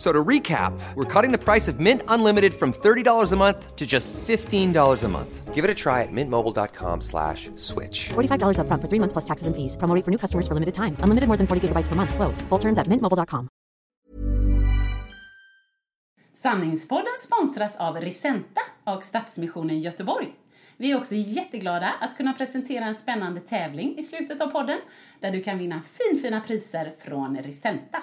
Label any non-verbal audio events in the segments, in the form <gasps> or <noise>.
So to recap, we're cutting the price of Mint Unlimited from $30 a month to just $15 a month. Give it a try at mintmobile.com slash switch. $45 upfront for three months plus taxes and fees. Promo rate for new customers for limited time. Unlimited more than 40 gigabytes per month. Slows. Full terms at mintmobile.com. Sanningspodden sponsras av Risenta och Stadsmissionen Göteborg. Vi är också jätteglada att kunna presentera en spännande tävling i slutet av podden där du kan vinna finfina priser från Risenta.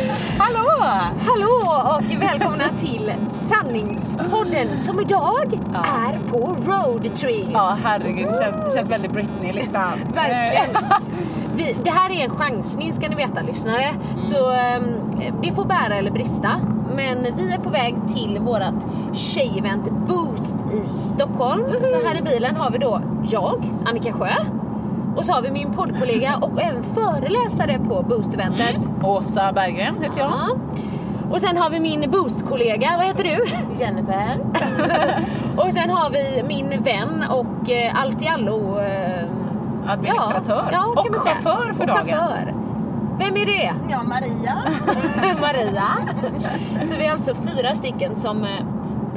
Hallå! Hallå och välkomna till Sanningspodden som idag är på roadtrip. Ja, herregud. Det känns, det känns väldigt Britney liksom. <laughs> Verkligen. <laughs> Vi, det här är en chansning ska ni veta lyssnare. Så um, det får bära eller brista. Men vi är på väg till vårat tjejevent Boost i Stockholm. Så här i bilen har vi då jag, Annika Sjö. Och så har vi min poddkollega och även föreläsare på Boost-eventet. Åsa Berggren heter jag. Ja. Och sen har vi min Boost-kollega, vad heter du? Jennifer. <laughs> och sen har vi min vän och eh, allt i allo... Eh, Administratör. Ja, ja, och chaufför för och dagen. Chaufför. Vem är det? Ja, Maria. <laughs> Maria. Så vi är alltså fyra stycken som eh,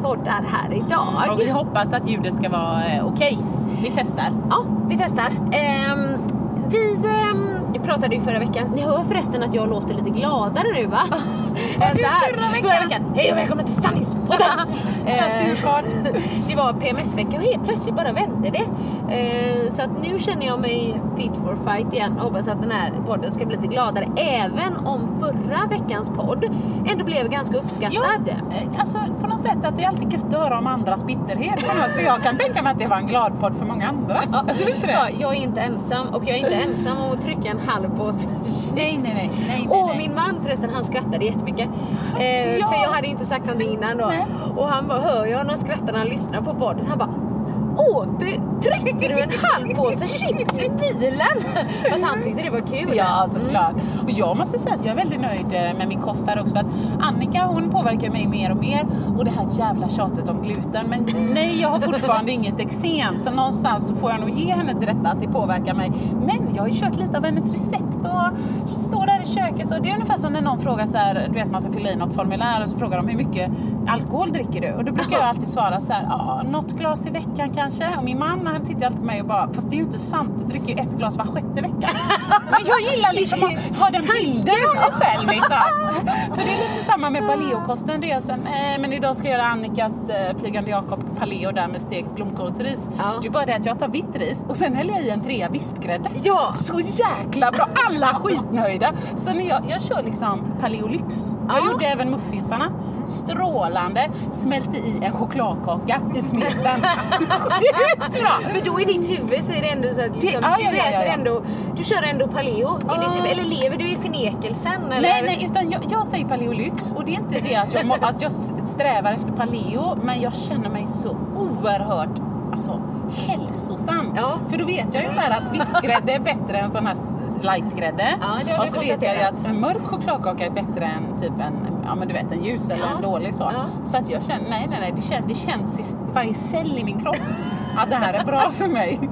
poddar här idag. Och vi hoppas att ljudet ska vara eh, okej. Vi testar. Ja, vi testar. Ehm, vi ehm, pratade ju förra veckan. Ni hör förresten att jag låter lite gladare nu va? <laughs> Än så här. förra veckan. Förra veckan. Hej och välkomna till Sanningspodden! <laughs> Ehm, <laughs> det var PMS-vecka och helt plötsligt bara vände det. Ehm, så att nu känner jag mig fit for fight igen och hoppas att den här podden ska bli lite gladare. Även om förra veckans podd ändå blev ganska uppskattad. eh, alltså på något sätt att det är alltid gött att höra om andras bitterhet. Så jag kan tänka mig att det var en glad podd för många andra. Ja, det? ja, jag är inte ensam och jag är inte ensam om att trycka en halv påse chips. Nej, nej, nej, nej, Och nej. min man förresten, han skrattade jättemycket. Eh, Ja. För jag hade inte sagt någonting innan då. Nej. Och han bara, hör jag honom skratta när han lyssnar på podden? Han bara, Du, tryckte du en halv påse chips i bilen? Fast han tyckte det var kul. Ja, Mm. såklart. Och jag måste säga att jag är väldigt nöjd eh, med min kost här också. För att Annika hon påverkar mig mer och mer. Och det här jävla tjatet om gluten. Men nej, jag har fortfarande <laughs> inget eksem. Så någonstans så får jag nog ge henne till detta att det påverkar mig. Men jag har ju kört lite av hennes recept och står där i köket. Och det är ungefär som när någon frågar så här, du vet man ska fylla i något formulär och så frågar de hur mycket alkohol dricker du? Och då brukar jag alltid svara så här, ja, något glas i veckan kanske. Och min man han tittar alltid på mig och bara, fast det är ju inte sant, du dricker ju ett glas var sjätte vecka. Men jag gillar liksom att <laughs> ha den bilden av mig själv. Liksom. Så det är lite samma med paleokosten. Det är sen, eh, men idag ska jag göra Annikas eh, Flygande Jakob paleo där med stekt blomkålsris. Ja. Det är bara det att jag tar vitt ris och sen häller jag i en trea vispgrädde. Ja. Så jäkla bra! Alla skitnöjda. Så när jag, jag kör liksom paleo lyx. Jag Ja. gjorde även muffinsarna. Strålande. Smälte i en chokladkaka i smeten. Men då i ditt huvud så är det ändå så att liksom, ja, du ja, ja, ja, ändå, du kör ändå paleo i ditt huvud. Eller lever du i förnekelsen? Eller? Nej, nej, utan jag, jag säger paleo lyx och det är inte det att jag, må- att jag strävar efter paleo, men jag känner mig så oerhört alltså, hälsosam. Ja. För då vet jag ju så här att vispgrädde är bättre än sån här lightgrädde. Ja, det har och så vet jag ju att en mörk chokladkaka är bättre än typ en, ja men du vet en ljus eller Ja. en dålig så. Ja. Så att jag känner, nej nej nej, det känns, det känns i varje cell i min kropp att det här är bra för mig. <laughs>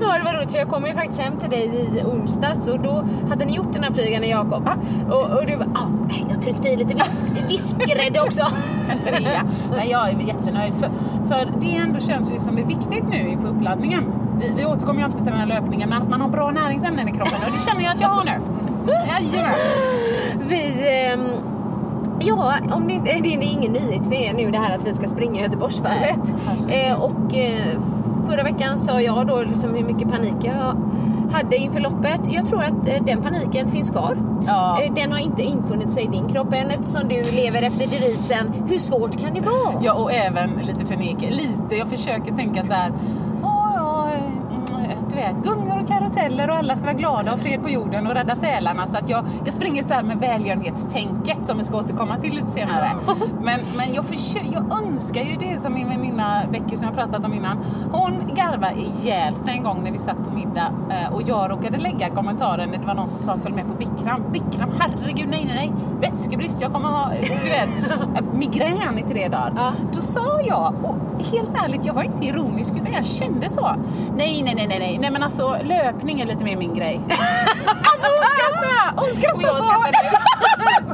Ja, det var roligt för jag kom ju faktiskt hem till dig i onsdags och då hade ni gjort den här flygande Jakob. Och, och du bara, ah, nej jag tryckte i lite visp, <laughs> vispgrädde också. en trea. Men jag är jättenöjd. För, för det ändå känns ju som det är viktigt nu inför uppladdningen. Vi, vi återkommer ju alltid till den här löpningen, men att man har bra näringsämnen i kroppen. Och det känner jag att jag har nu. <laughs> Jajamän. Vi, ehm, ja, om det, inte- det är ingen nyhet för er nu det här att vi ska springa Göteborgsvarvet. Eh, och eh, förra veckan sa jag då liksom hur mycket panik jag hade inför loppet. Jag tror att eh, den paniken finns kvar. Ja. Eh, Den har inte infunnit sig i din kropp än eftersom du lever efter devisen hur svårt kan det vara? Ja, och även lite förnek. Lite, jag försöker tänka så här. "Åh, ja, mm, du vet, gungor och karuteller och alla ska vara glada och fred på jorden och rädda sälarna. Så att jag, jag springer så här med välgörenhetstänket som vi ska återkomma till lite senare. Men, men jag, försöker, jag önskar ju det som min väninna Becky som jag pratat om innan. Hon garvade ihjäl sig en gång när vi satt på middag eh, och jag råkade lägga kommentaren när det var någon som sa följ med på Bikram. Bikram, herregud nej nej nej. Vätskebrist, jag kommer ha du vet, <laughs> migrän i tre dagar. Ja. Då sa jag, och helt ärligt, jag var inte ironisk utan jag kände så. Nej, nej, nej, nej, nej, nej men alltså löpning är lite mer min grej. <laughs> alltså hon skrattade! Hon Och skrattade jag så! skrattade.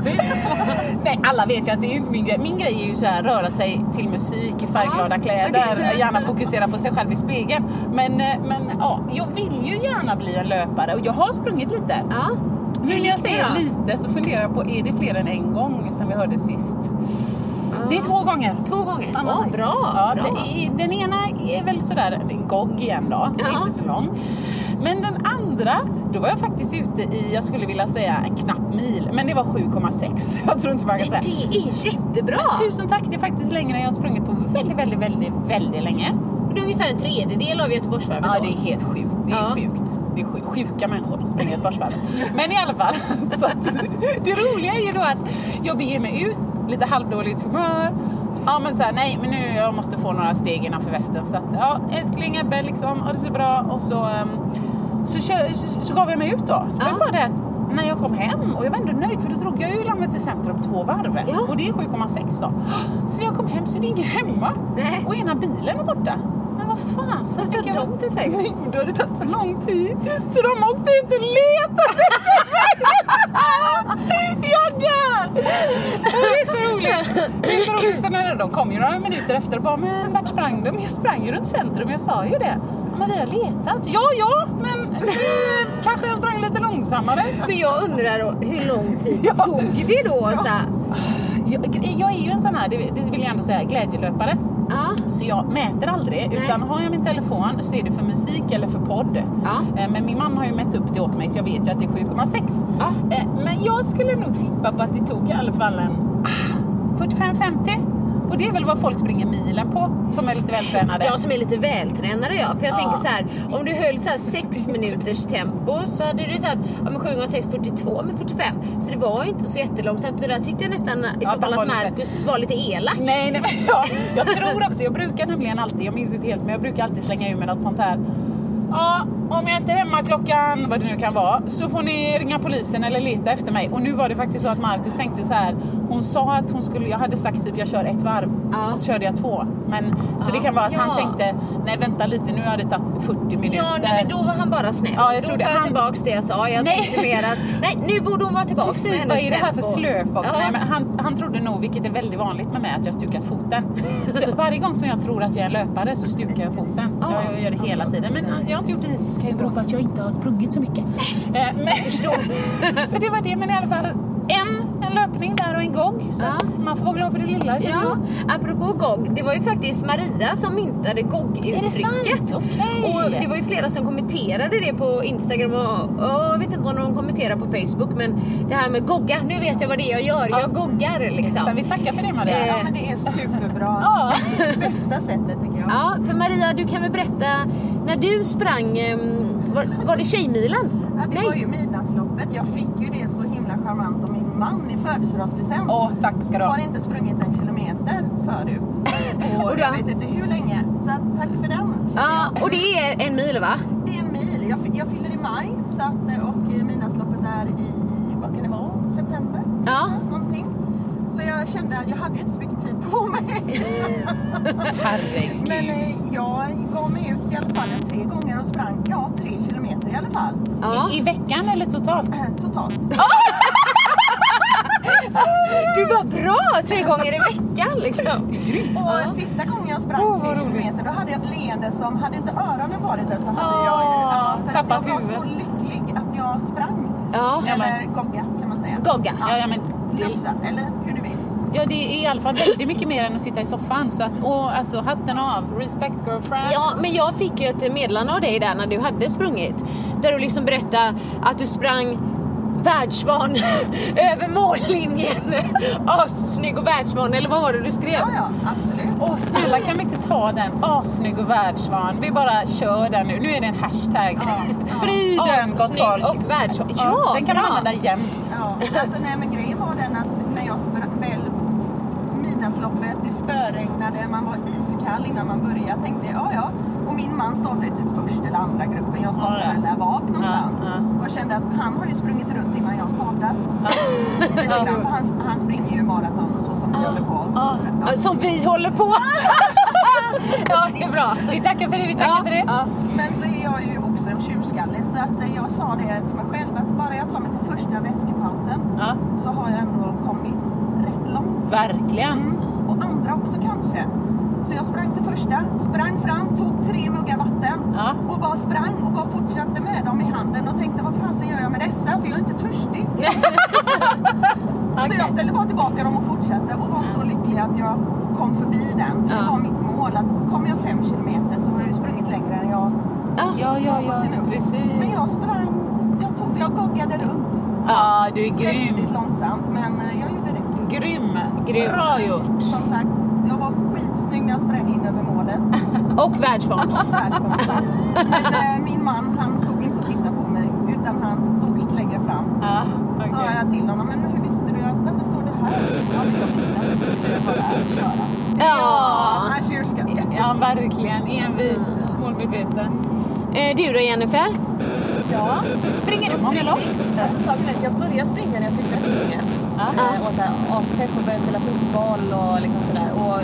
<laughs> Nej, alla vet ju att det är inte min grej. Min grej är ju så här röra sig till musik i färgglada kläder, okej. gärna fokusera på sig själv i spegeln. Men, eh, men ja, jag vill ju gärna bli en löpare och jag har sprungit lite. Ja. Nu när jag säger lite så funderar jag på, är det fler än en gång som vi hörde sist? Det är två gånger. Två gånger? Ja, nice. bra. Ja, bra. Den ena är väl sådär en gogg igen då, Ja. inte så lång. Men den andra, då var jag faktiskt ute i, jag skulle vilja säga en knapp mil, men det var 7,6. <laughs> Jag tror inte man kan säga. Det är jättebra! Tusen tack, det är faktiskt längre än jag har sprungit på väldigt, väldigt, väldigt, väldigt länge. Det är ungefär en tredjedel av Göteborgsvarvet Ja, då. det är helt sjukt. Det är Ja. sjukt. Det är sju- sjuka människor som springer Göteborgsvarvet. Men i alla fall. <laughs> Så att, det roliga är ju då att jag beger mig ut, lite halvdåligt humör. Ja men så här, nej men nu jag måste få några steg innanför västen. Så att, ja älskling Ebbe liksom, ha det så bra. Och så, ehm, så, kö- så, så gav jag mig ut då. Ja. bara det att när jag kom hem och jag var ändå nöjd för då drog jag ju Landvetter centrum två varv. Ja. Och det är 7,6 då. Så när jag kom hem så är det ingen hemma. Nej. Och ena bilen är borta. Vad så Varför fick jag... drog det väg? Nej, då har det tagit så lång tid. Så de åkte ut och letade efter mig. Jag dör! Det är så roligt. Så. Sen när de kom ju några minuter efter och bara, men vart sprang de? Jag sprang ju runt centrum, jag sa ju det. Men vi har letat. Ja, ja, men kanske jag sprang lite långsammare. Men jag undrar hur lång tid Ja. tog det då? Så här, Jag, jag är ju en sån här, det det vill jag ändå säga, glädjelöpare. ja. Så jag mäter aldrig, Nej. utan har jag min telefon så är det för musik eller för podd. Ja. Eh, Men min man har ju mätt upp det åt mig så jag vet ju att det är 7,6. Ja. Eh, Men jag skulle nog tippa på att det tog i alla fall en ah, 45-50. Och det är väl vad folk springer milen på, som är lite vältränade. Jag som är lite vältränare jag. För jag Ja. tänker så här, om du höll så här sex minuters tempo så hade du sagt, ja men 7 gånger 6 42 med 45. Så det var ju inte så jättelångsamt. Så där tyckte jag nästan i Ja, så fall att lite- Marcus var lite elak. Nej, nej men <laughs> jag, jag tror också, jag brukar nämligen alltid, jag minns inte helt, men jag brukar alltid slänga ur med något sånt här. Ja, om jag inte är hemma klockan, vad det nu kan vara, så får ni ringa polisen eller leta efter mig. Och nu var det faktiskt så att Marcus tänkte så här. Hon sa att hon skulle, jag hade sagt typ jag kör ett varv Ja. och så körde jag två. Men, så Ja. det kan vara att han Ja. tänkte, nej vänta lite nu har det tagit 40 minuter. Ja, nej, men då var han bara snäll. Ja, jag då tar jag Han- tillbaks det jag sa. Jag Nej. tänkte mer att, nej nu borde hon vara tillbaks med Precis, vad hennes är det här för tempo. slöfox? Ja. Nej, men han, han trodde nog, vilket är väldigt vanligt med mig, att jag stukat foten. Så <laughs> varje gång som jag tror att jag är en löpare så stukar jag foten. Ja. Jag, jag gör det hela tiden. Men jag har inte gjort det hittills, kan ju bero på att jag inte har sprungit så mycket. <laughs> Eh, men, <laughs> så det var det, men i alla fall en, en löpning där och en gogg. Så Ja. att man får vara glad för det lilla. Ja, jag. apropå GOG, det var ju faktiskt Maria som myntade GOG-uttrycket. sant? Okej. Och det var ju flera som kommenterade det på Instagram och, och jag vet inte om de kommenterar på Facebook men det här med gogga, nu vet jag vad det är jag gör, jag goggar liksom. vi tackar för det Maria. Eh, Ja, men det är superbra. Ja. <laughs> Bästa sättet tycker jag. Ja, för Maria du kan väl berätta, när du sprang, em, var, var det Tjejmilen? Ja, det var ju midnattsloppet. Jag fick ju det så himla charmant av min man i födelsedagspresent. Åh, tack ska du Jag ha. har inte sprungit en kilometer förut. <laughs> Och jag vet inte hur länge. Så att, tack för den. Ja, jag. och det är en mil va? Det är en mil. Jag, jag fyller i maj så att, och eh, midnattsloppet är i, vad kan det vara, september? Ja. Någonting. Så jag kände att jag hade ju inte så mycket tid på mig. <laughs> Herregud. Men eh, jag gav mig ut i alla fall tre gånger och sprang, ja, tre kilometer i alla fall. Ja. I, I veckan eller totalt? Eh, Totalt. <laughs> Du var bra tre gånger i veckan liksom. Och sista gången jag sprang Åh, tre kilometer, då hade jag ett leende som, hade inte öronen varit där så hade Åh, jag ju, ja, för att tappat jag var huvudet. så lycklig att jag sprang. Ja, Eller gogga kan man säga. gogga. Ja, ja, men Glufsa, eller hur du. Ja, det är i alla fall väldigt mycket mer än att sitta i soffan. Så att, och, alltså hatten av. Respect girlfriend. Ja, men jag fick ju ett meddelande av dig där när du hade sprungit. Där du liksom berättade att du sprang världsvan <laughs> över mållinjen. <laughs> Assnygg och världsvan, eller vad var det du skrev? Ja, ja, absolut. Åh snälla kan vi inte ta den? Assnygg och världsvan. Vi bara kör den nu. Nu är det en hashtag. Sprid den gott folk. och världsvan. Ja, den kan man använda jämt. Ja, alltså nej men grejen var den att när jag sprang väl midnattsloppet, det spöregnade, man var iskall innan man började, tänkte ja ja. Och min man startade typ första eller andra gruppen, jag startade Ja, ja. väl där bak någonstans. Ja, ja. Och kände att han har ju sprungit runt innan jag startat. Lite grann, för han, han springer ju maraton och så som vi håller på. Ja, Som vi håller på. <laughs> ja, det är bra. Vi tackar för det, vi tackar Ja, för det. ja. Men så är jag ju också en tjurskalle så att jag sa det till mig själv att bara jag tar mig till första vätskepausen Ja. så har jag ändå kommit rätt långt. Verkligen. Mm, och andra också kanske. Så jag sprang till första, sprang fram, tog tre muggar vatten Ja. och bara sprang och bara fortsatte med dem i handen och tänkte vad fasen gör jag med dessa för jag är inte törstig. <laughs> Så jag ställde bara tillbaka dem och fortsatte och var så lycklig att jag kom förbi den. För Ja. det var mitt mål att kommer jag fem kilometer så har jag ju sprungit längre än jag Ja, Ja, ja, ja. Precis. Men jag sprang, jag, tog, jag goggade runt. Ja, du är grym. Väldigt långsamt men jag. Grym. Grym. Bra gjort. Som sagt, jag var skitsnygg när jag sprang in över målet. <laughs> Och. Världskonsten. Men eh, min man han stod inte och tittade på mig utan han stod lite längre fram. Ja, Så sa jag till honom, men hur visste du att, varför står du här? Ja, men jag visste att du vara här och köra. Ja. Ja, tjurskalle. Ja, verkligen. Envis, målmedveten. Eh, Du då Jennifer? Ja, Springer du många lopp? alltså, jag började springa när jag flyttade till Ungern. Ja. Och så aspepp och började spela fotboll och liksom sådär. Och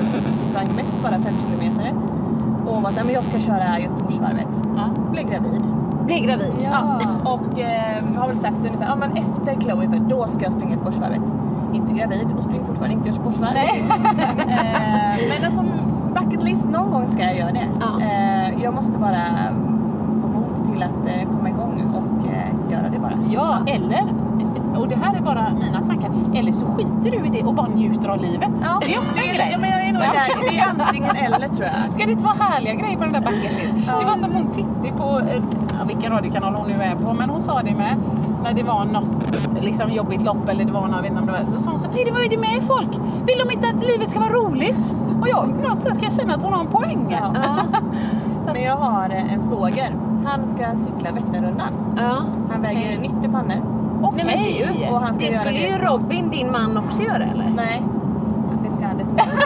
sprang mest bara 5 kilometer. Och var såhär, men jag ska köra Göteborgsvarvet. Ja. Blev gravid. Blir gravid. Ja. Och eh, har väl sagt ungefär, ja men efter Chloe, för då ska jag springa Göteborgsvarvet. Inte gravid och springer fortfarande inte Göteborgsvarvet. <laughs> eh, men alltså bucket list, någon gång ska jag göra det. Ja. Eh, jag måste bara få mod till att eh, komma igång och eh, göra det bara. Ja, eller, och det här är bara mina tankar, eller så skiter du i det och bara njuter av livet. Ja, det är också en grej. Ja, men jag är nog Ja. där. Det är antingen <laughs> eller tror jag. Ska det inte vara härliga grejer på den där bucket list? Det var som hon Titti på, eh, ja, vilken radiokanal hon nu är på, men hon sa det med när det var något liksom, jobbigt lopp eller det var något, jag vet inte om det var, så sa hon så "Peder, vad är det med folk? Vill de inte att livet ska vara roligt? Och jag någonstans kan jag känna att hon har en poäng. Ja. <laughs> Men jag har eh, en svåger. Han ska cykla Vätternrundan. Ja. Han väger 90 pannor. Okej. Nej, men det, Och han ska det göra skulle det ju snart. Robin, din man, också göra eller? Nej, det ska han definitivt <laughs>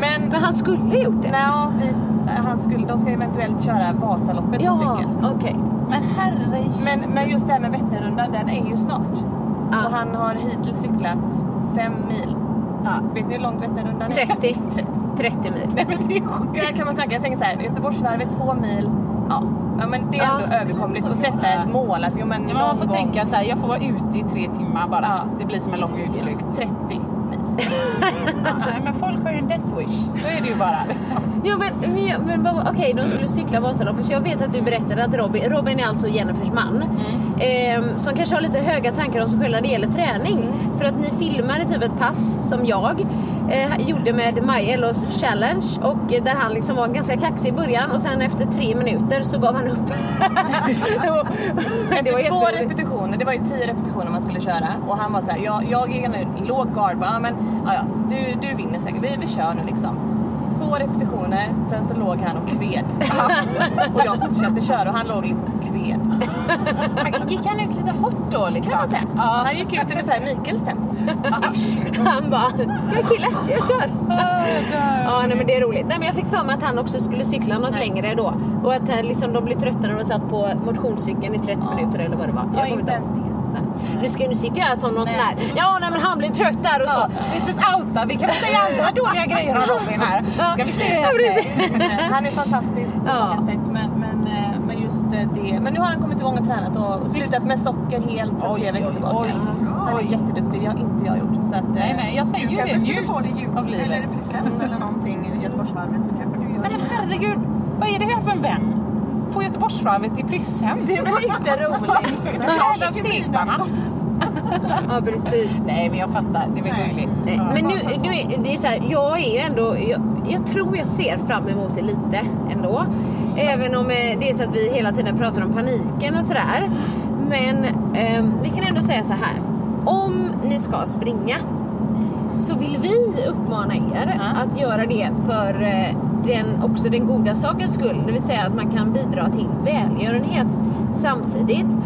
Men, Men han skulle gjort det. nej, vi, han skulle, de ska eventuellt köra Vasaloppet på Ja, cykel. okej. Men herre Men, men just det här med Vätternrundan, den är ju snart. Ja. Och han har hittills cyklat fem mil. Ja. Vet ni hur långt Vätternrundan är? 30. 30. 30 mil. Nej, men det är sjukt. Där kan man snacka, jag tänker så här, Göteborgsvarvet två mil. Ja, ja men det är Ja. ändå överkomligt att sätta ett mål att jo men Ja, man får gång tänka så här, jag får vara ute i tre timmar bara. Ja. Det blir som en lång utflykt. 30 mil. <laughs> Nej, men folk har ju en death wish. Så är det ju bara. Liksom. Jo men, men, men okej, de skulle cykla Vasaloppet. Så jag vet att du berättade att Robin, Robin är alltså Jennifers man. ehm, som kanske har lite höga tankar om sig själv när det gäller träning. För att ni filmade typ ett pass som jag eh, gjorde med Maj Ellos challenge. Och eh, där han liksom var ganska kaxig i början och sen efter tre minuter så gav han upp. <laughs> <laughs> det var, Efter två jätteroligt repetitioner, det var ju 10 repetitioner man skulle köra. Och han var så här, jag, jag är nu låg guard, bara, ja, men ja, ja, du, du vinner säkert, vi, vi kör nu liksom. Två repetitioner, sen så låg han och kved. <laughs> och jag fortsatte köra och han låg liksom och kved. Men Gick han ut lite hårt då liksom? Kan man säga. Ja. Han gick ut ungefär Mikaels tempo. <laughs> Han bara, ska vi killar? Jag kör. ja, nej, men det är roligt. Nej, men jag fick för mig att han också skulle cykla något längre då. Och att eh, liksom, de blev trötta när de satt på motionscykeln i 30 minuter eller vad det var. Ja, kommer inte ens det. Nej. Nu, ska, nu sitter jag som någon sån här, ja nej, men han blir trött där och så. This is outa. Vi kan säga andra dåliga grejer om Robin här. Ska vi se? Ja, precis. <laughs> Han är fantastisk på Ja. många sätt men, men, eh, men just eh, det. Men nu har han kommit igång och tränat och slutat med socker helt sedan Oj, tre veckor tillbaka. oj. Han är jätteduktig, det har inte jag gjort. Så att, eh, Nej, nej, jag säger ju kanske det. skulle få det i av jul eller present eller någonting i Göteborgsvarvet så kanske du gör Nej men det. herregud, vad är det här för en vän? Får Göteborgsvarvet i present? <laughs> Det är väl lite roligt. Jävla steparna. Ja, precis. Nej, men jag fattar. Det är väl gulligt. Ja. Men nu, nu är det är så här, jag är ju ändå, jag, jag tror jag ser fram emot det lite ändå. Även om eh, det är så att vi hela tiden pratar om paniken och sådär. Men ehm, vi kan ändå säga så här. Om ni ska springa så vill vi uppmana er att göra det för eh, den, också den goda sakens skull. Det vill säga att man kan bidra till välgörenhet samtidigt.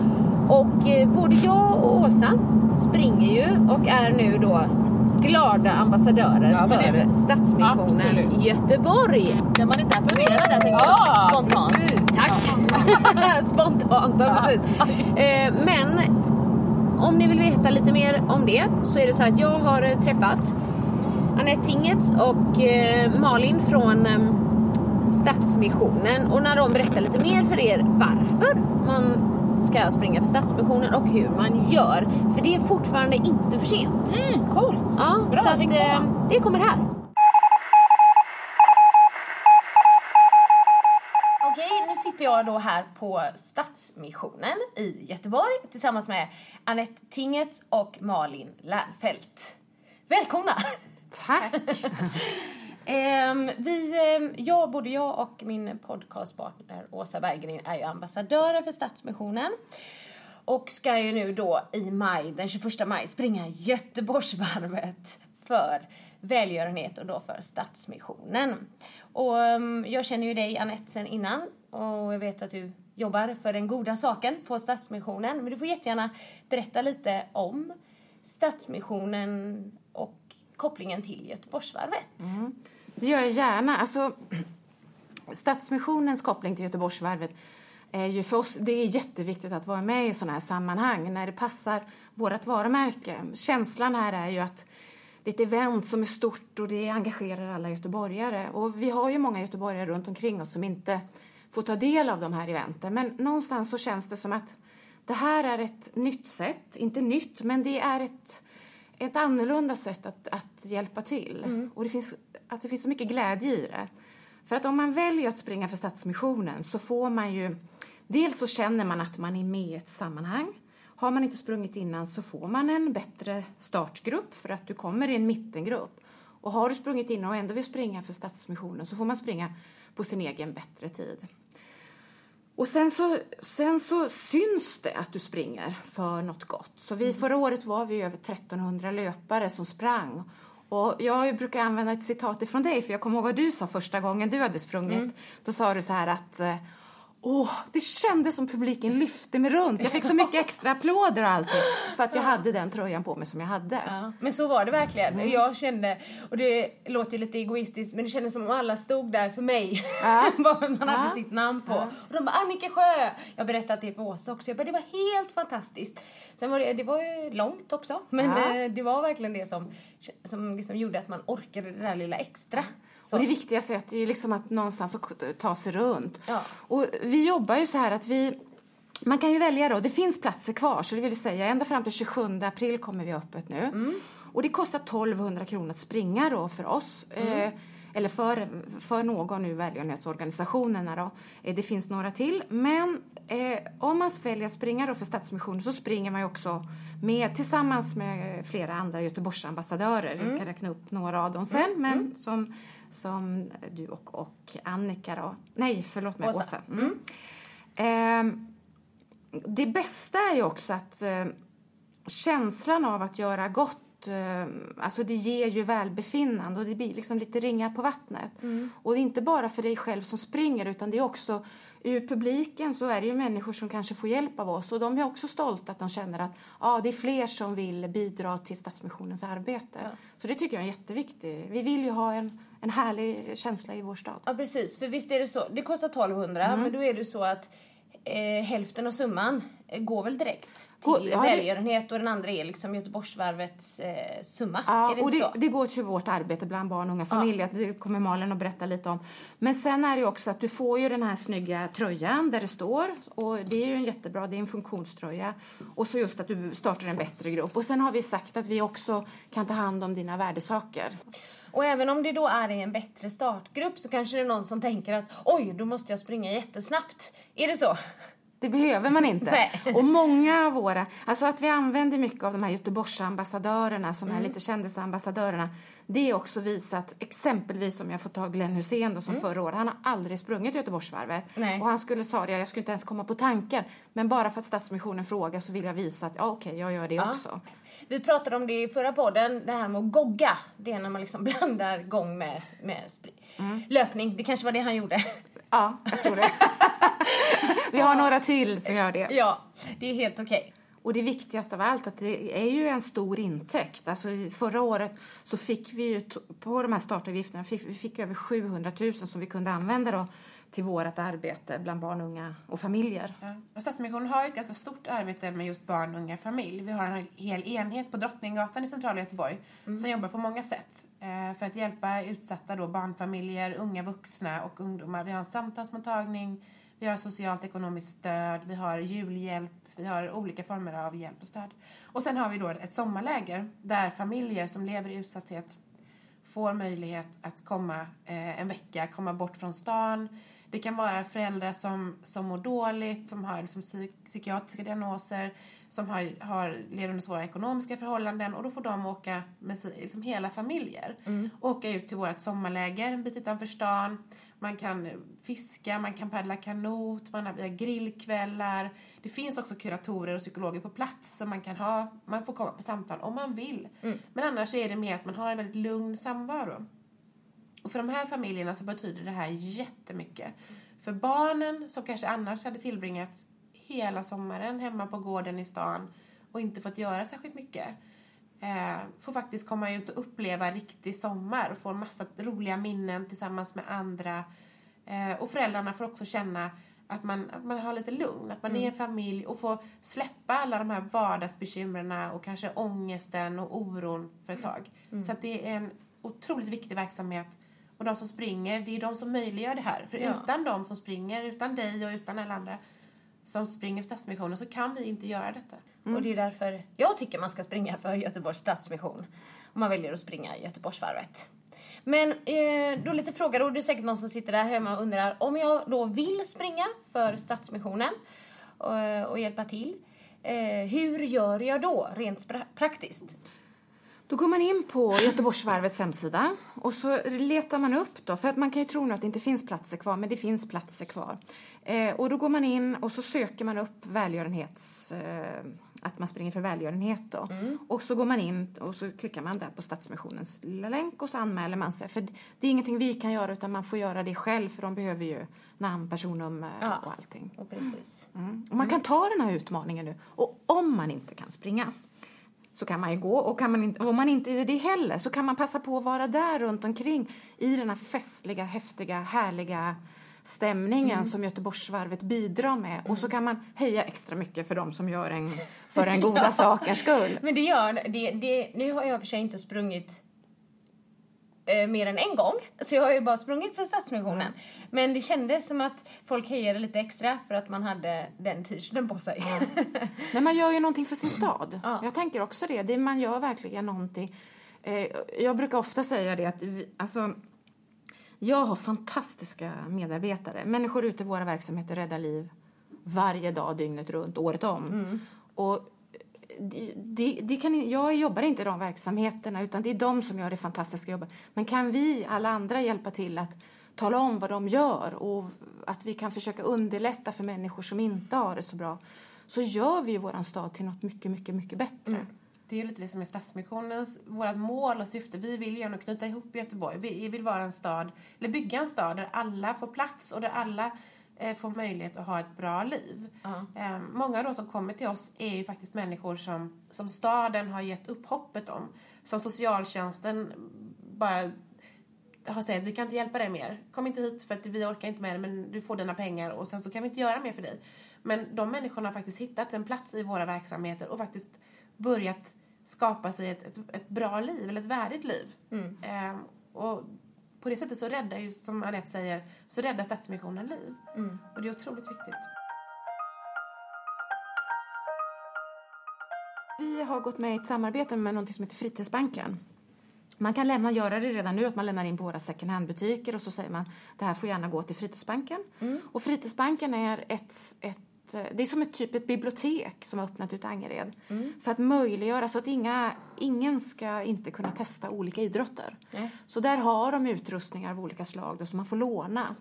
Och eh, både jag och Åsa springer ju och är nu då glada ambassadörer Ja, för. Stadsmissionen Absolut. Göteborg. Kan man inte applådera där tänker Ja, jag spontant? Tack! <laughs> Spontant, ja. precis. Eh, men om ni vill veta lite mer om det så är det så att jag har eh, träffat Anette Tinget och eh, Malin från eh, Stadsmissionen och när de berättar lite mer för er varför man ska springa för Stadsmissionen och hur man gör. För det är fortfarande inte för sent. Mm, coolt. Ja, Bra, så att, eh, det kommer här. Okej, nu sitter jag då här på Stadsmissionen i Göteborg tillsammans med Anette Tinget och Malin Lernfelt. Välkomna! Tack! <laughs> Ehm, vi, ehm, jag, både jag och min podcastpartner Åsa Berggren är ju ambassadörer för Stadsmissionen. Och ska ju nu då i maj, den 21 maj, springa Göteborgsvarvet för välgörenhet och då för Stadsmissionen. Och ehm, jag känner ju dig Anette sen innan och jag vet att du jobbar för den goda saken på Stadsmissionen. Men du får jättegärna berätta lite om Stadsmissionen och kopplingen till Göteborgsvarvet. Mm. Det gör jag gärna. Alltså, <clears throat> Stadsmissionens koppling till Göteborgsvarvet är ju för oss, det är jätteviktigt att vara med i sådana här sammanhang när det passar vårt varumärke. Känslan här är ju att det är ett event som är stort och det engagerar alla göteborgare. Och vi har ju många göteborgare runt omkring oss som inte får ta del av de här eventen. Men någonstans så känns det som att det här är ett nytt sätt, inte nytt, men det är ett, ett annorlunda sätt att, att hjälpa till. Och det finns, att det finns så mycket glädje i det. För att om man väljer att springa för Stadsmissionen så får man ju... Dels så känner man att man är med i ett sammanhang. Har man inte sprungit innan så får man en bättre startgrupp för att du kommer i en mittengrupp. Och har du sprungit innan och ändå vill springa för Stadsmissionen så får man springa på sin egen bättre tid. Och sen så, sen så syns det att du springer för något gott. Så vi, förra året var vi över 1300 löpare som sprang. Och jag brukar använda ett citat ifrån dig, för jag kommer ihåg vad du sa första gången du hade sprungit. Då sa du så här att Åh, det kändes som publiken lyfte mig runt. Jag fick så mycket <laughs> extra applåder och allting för att jag hade den tröjan på mig som jag hade. Ja, men så var det verkligen. Jag kände, och det låter ju lite egoistiskt, men det kändes som om alla stod där för mig. Ja. <laughs> Man hade Ja. sitt namn på. Och de bara Annika Sjö! Jag berättade att det för Åsa också. Jag bara, det var helt fantastiskt. Sen var det, det var ju långt också, men Ja. eh, det var verkligen det som, som liksom gjorde att man orkade det där lilla extra. Så. Och det viktigaste är att, det är liksom att någonstans att ta sig runt. Ja. Och vi jobbar ju så här att vi... Man kan ju välja då. Det finns platser kvar, så det vill säga ända fram till 27 april kommer vi öppet nu. Mm. Och det kostar 1200 kronor att springa då för oss. Mm. Eh, eller för, för någon nu välgörenhetsorganisationerna då. Eh, det finns några till. Men eh, om man väljer att springa då för Stadsmissionen så springer man ju också med tillsammans med flera andra Göteborgsambassadörer. Jag kan räkna upp några av dem sen. Men som, som du och, och Annika då. Nej, förlåt mig, Åsa. Åsa. Mm. Ehm, det bästa är ju också att eh, känslan av att göra gott, eh, alltså det ger ju välbefinnande och det blir liksom lite ringar på vattnet. Och det är inte bara för dig själv som springer utan det är också ur publiken så är det ju människor som kanske får hjälp av oss och de är också stolta att de känner att ja, det är fler som vill bidra till Stadsmissionens arbete. Så det tycker jag är jätteviktigt. Vi vill ju ha en, en härlig känsla i vår stad. Ja, precis. För visst är det så. Det kostar 1200, men då är det så att eh, hälften av summan eh, går väl direkt till Går- ja, det- välgörenhet och den andra är liksom Göteborgsvarvets eh, summa. Ja, det och det, det går till vårt arbete bland barn och unga familjer. Det kommer Malin att berätta lite om. Men sen är det också att du får ju den här snygga tröjan där det står. Och det är ju en jättebra, det är en funktionströja. Och så just att du startar en bättre grupp. Och sen har vi sagt att vi också kan ta hand om dina värdesaker. Och även om det då är i en bättre startgrupp så kanske det är någon som tänker att oj, då måste jag springa jättesnabbt. Är det så? Det behöver man inte. Nej. Och många av våra, alltså att vi använder mycket av de här Göteborgsambassadörerna som Mm. är lite kändisambassadörerna. Det är också visat, exempelvis om jag får ta Glenn Hussein då, som förra året, han har aldrig sprungit Göteborgsvarvet. Mm. Nej. Och han skulle sa det, jag skulle inte ens komma på tanken. Men bara för att Stadsmissionen frågar så vill jag visa att ja okej, jag gör det också. Vi pratade om det i förra podden, det här med att gogga. Det är när man liksom <laughs> blandar gång med, med Mm. löpning. Det kanske var det han gjorde. Ja, jag tror det. <laughs> vi har några till som gör det. Ja, det är helt okej. Och det viktigaste av allt att det är ju en stor intäkt. Alltså förra året så fick vi ju på de här startavgifterna fick, vi fick över 700 000 som vi kunde använda då till vårt arbete bland barn, unga och familjer. Ja. Och Stadsmissionen har ett ganska stort arbete med just barn, unga, familj. Vi har en hel enhet på Drottninggatan i centrala Göteborg som jobbar på många sätt eh, för att hjälpa utsatta då barnfamiljer, unga vuxna och ungdomar. Vi har en samtalsmottagning, vi har socialt ekonomiskt stöd, vi har julhjälp, vi har olika former av hjälp och stöd. Och sen har vi då ett sommarläger där familjer som lever i utsatthet får möjlighet att komma eh, en vecka, komma bort från stan. Det kan vara föräldrar som, som mår dåligt, som har liksom psyk, psykiatriska diagnoser, som har, har, lever under svåra ekonomiska förhållanden och då får de åka med liksom hela familjer. Åka ut till vårt sommarläger en bit utanför stan. Man kan fiska, man kan paddla kanot, man har, vi har grillkvällar. Det finns också kuratorer och psykologer på plats som man kan ha, man får komma på samtal om man vill. Men annars är det mer att man har en väldigt lugn samvaro. Och för de här familjerna så betyder det här jättemycket. För barnen som kanske annars hade tillbringat hela sommaren hemma på gården i stan och inte fått göra särskilt mycket eh, får faktiskt komma ut och uppleva riktig sommar och få en massa roliga minnen tillsammans med andra. Eh, och föräldrarna får också känna att man, att man har lite lugn, att man är en familj och får släppa alla de här vardagsbekymren och kanske ångesten och oron för ett tag. Så att det är en otroligt viktig verksamhet och de som springer, det är de som möjliggör det här. För Ja. utan de som springer, utan dig och utan alla andra som springer för Stadsmissionen så kan vi inte göra detta. Och det är därför jag tycker man ska springa för Göteborgs Stadsmission. Om man väljer att springa Göteborgsvarvet. Men eh, då lite frågor, och det är säkert någon som sitter där hemma och undrar om jag då vill springa för Stadsmissionen och, och hjälpa till. Eh, hur gör jag då rent praktiskt? Då går man in på Göteborgsvarvets hemsida och så letar man upp då, för att man kan ju tro nu att det inte finns platser kvar, men det finns platser kvar. Eh, och då går man in och så söker man upp välgörenhets... Eh, att man springer för välgörenhet då. Och så går man in och så klickar man där på Stadsmissionens lilla länk och så anmäler man sig. För det är ingenting vi kan göra utan man får göra det själv för de behöver ju namn, personnummer Ja. och allting. Och precis. Mm. Och man kan ta den här utmaningen nu. Och om man inte kan springa så kan man ju gå. Och kan man inte, om man inte är det heller så kan man passa på att vara där runt omkring i den här festliga, häftiga, härliga stämningen som Göteborgsvarvet bidrar med. Och så kan man heja extra mycket för dem som gör en <laughs> för en goda sakers skull. Men det gör, det, det, nu har jag för sig inte sprungit eh, mer än en gång. Så jag har ju bara sprungit för Stadsmissionen. Men det kändes som att folk hejade lite extra för att man hade den t-shirten på sig. <laughs> Men man gör ju någonting för sin stad. Ja. Jag tänker också det. det. Man gör verkligen någonting. Eh, jag brukar ofta säga det att vi, alltså, jag har fantastiska medarbetare. Människor ute i våra verksamheter räddar liv varje dag, dygnet runt, året om. Och det, det, kan, jag jobbar inte i de verksamheterna utan det är de som gör det fantastiska jobbet. Men kan vi, alla andra, hjälpa till att tala om vad de gör och att vi kan försöka underlätta för människor som inte har det så bra så gör vi ju vår stad till något mycket, mycket, mycket bättre. Mm. Det är ju lite det som är Stadsmissionens, vårt mål och syfte. Vi vill ju ändå knyta ihop Göteborg. Vi vill vara en stad, eller bygga en stad där alla får plats och där alla får möjlighet att ha ett bra liv. Eh, många då som kommer till oss är ju faktiskt människor som, som staden har gett upp hoppet om. Som socialtjänsten bara har sagt vi kan inte hjälpa dig mer. Kom inte hit för att vi orkar inte med det men du får dina pengar och sen så kan vi inte göra mer för dig. Men de människorna har faktiskt hittat en plats i våra verksamheter och faktiskt börjat skapa sig ett, ett, ett bra liv, eller ett värdigt liv. Ehm, och på det sättet så räddar ju, som Anette säger, så räddar Stadsmissionen liv. Och det är otroligt viktigt. Vi har gått med i ett samarbete med något som heter Fritidsbanken. Man kan lämna, göra det redan nu, att man lämnar in på våra second hand-butiker och så säger man det här får gärna gå till Fritidsbanken. Och Fritidsbanken är ett, ett ett, eh, det är som ett typ ett bibliotek som har öppnat ut Angered. För att möjliggöra så att inga, ingen ska inte kunna testa olika idrotter. Så där har de utrustningar av olika slag då, som man får låna.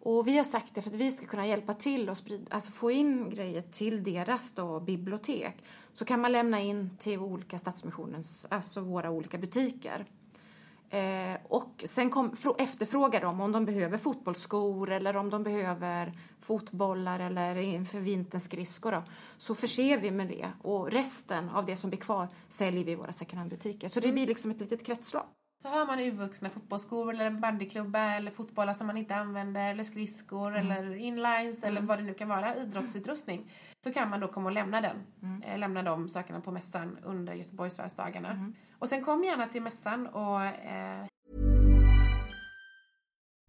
Och vi har sagt det för att vi ska kunna hjälpa till och sprida, alltså få in grejer till deras då, bibliotek. Så kan man lämna in till olika Stadsmissionens, alltså våra olika butiker. Eh, och sen kom, frå- efterfrågar de om de behöver fotbollsskor eller om de behöver fotbollar eller inför vinterns skridskor. Då, så förser vi med det. Och resten av det som blir kvar säljer vi i våra second hand-butiker. Så det blir liksom ett litet kretslopp. Så har man urvuxna fotbollsskor eller bandyklubba eller fotbollar som man inte använder eller skridskor eller inlines eller vad det nu kan vara, idrottsutrustning. Så kan man då komma och lämna den. Eh, lämna de sakerna på mässan under Göteborgsvarvsdagarna. Och sen kom gärna till mässan och eh,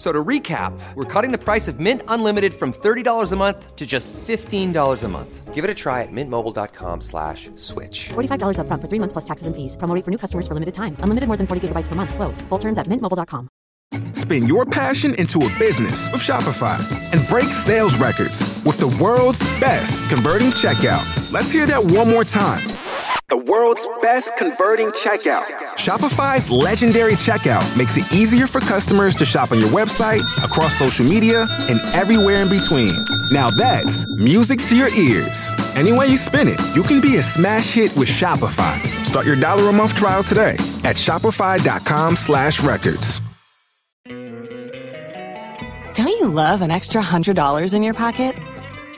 F- So to recap, we're cutting the price of Mint Unlimited from $30 a month to just $15 a month. Give it a try at mintmobile.com slash switch. $45 upfront for three months plus taxes and fees. Promo rate for new customers for limited time. Unlimited more than 40 gigabytes per month. Slows. Full terms at mintmobile.com. Spin your passion into a business with Shopify and break sales records with the world's best converting checkout. Let's hear that one more time. The world's best converting checkout. Shopify's legendary checkout makes it easier for customers to shop on your website, across social media, and everywhere in between. Now that's music to your ears. Any way you spin it, you can be a smash hit with Shopify. Start your dollar a month trial today at shopify.com slash records. Don't you love an extra $100 in your pocket?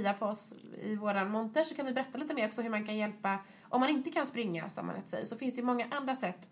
Heja på oss i våran monter så kan vi berätta lite mer också hur man kan hjälpa, om man inte kan springa som man säger, så finns det ju många andra sätt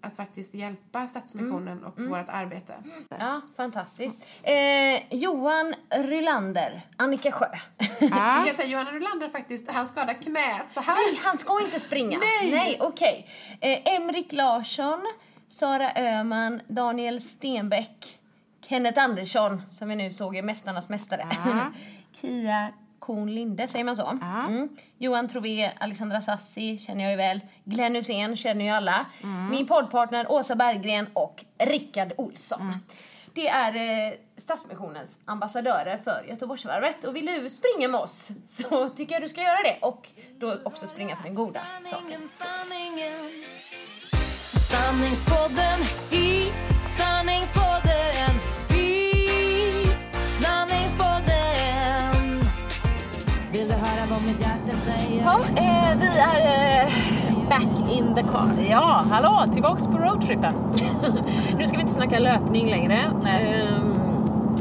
att faktiskt hjälpa Stadsmissionen och vårt arbete. Ja, fantastiskt. Eh, Johan Rylander, Annika Sjö. <laughs> Jag kan säga Johanna Rolander faktiskt, han skadade knät så här. Nej, han ska inte springa. Nej! Nej, okej. Eh, Emrik Larsson, Sara Öhman, Daniel Stenbeck, Kenneth Andersson, som vi nu såg i Mästarnas Mästare. <laughs> Kia Korn Linde, säger man så? Mm. Johan Trové, Alexandra Sassi känner jag ju väl. Glenn Hussein känner ju alla. Min poddpartner Åsa Berggren och Rickard Olsson. Det är eh, Stadsmissionens ambassadörer för Göteborgsvarvet. Och vill du springa med oss så tycker jag du ska göra det. Och då också springa för den goda saken. Sanningspodden Ja, eh, vi är eh, back in the car. Ja, hallå, tillbaks på roadtrippen. <laughs> Nu ska vi inte snacka löpning längre. Nej. Ehm,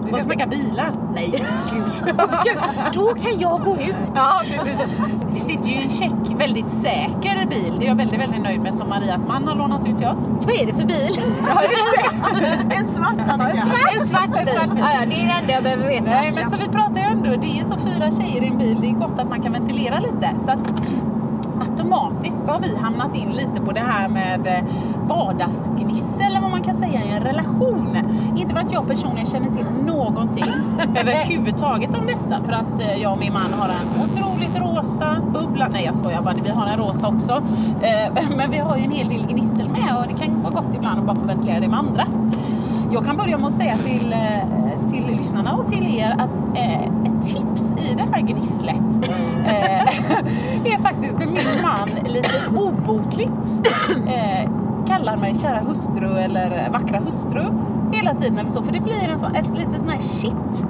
Vi ska snacka bilar. Nej, gud. gud. Då kan jag gå ut. Ja, precis. Vi sitter ju i en check, väldigt säker bil. Det är jag väldigt, väldigt nöjd med som Marias man har lånat ut till oss. Vad är det för bil? <laughs> Ja, just det. <laughs> En svart Annika. En svart bil. Ja, ja, det är det enda jag behöver veta. Nej, men så vi pratar ändå, det är ju så fyra tjejer i en bil, det är gott att man kan ventilera lite. Så att automatiskt har vi hamnat in lite på det här med eh, vardagsgnissel eller vad man kan säga i en relation. Inte för att jag personligen känner till någonting <laughs> överhuvudtaget om detta för att eh, jag och min man har en otroligt rosa bubbla. Nej jag skojar bara, vi har en rosa också. Eh, <laughs> Men vi har ju en hel del gnissel med och det kan vara gott ibland att bara få ventilera det med andra. Jag kan börja med att säga till, till lyssnarna och till er att eh, gnisslet eh, <laughs> är faktiskt när min man lite obotligt eh, kallar mig kära hustru eller vackra hustru hela tiden eller så. För det blir en sån, ett lite sån här shit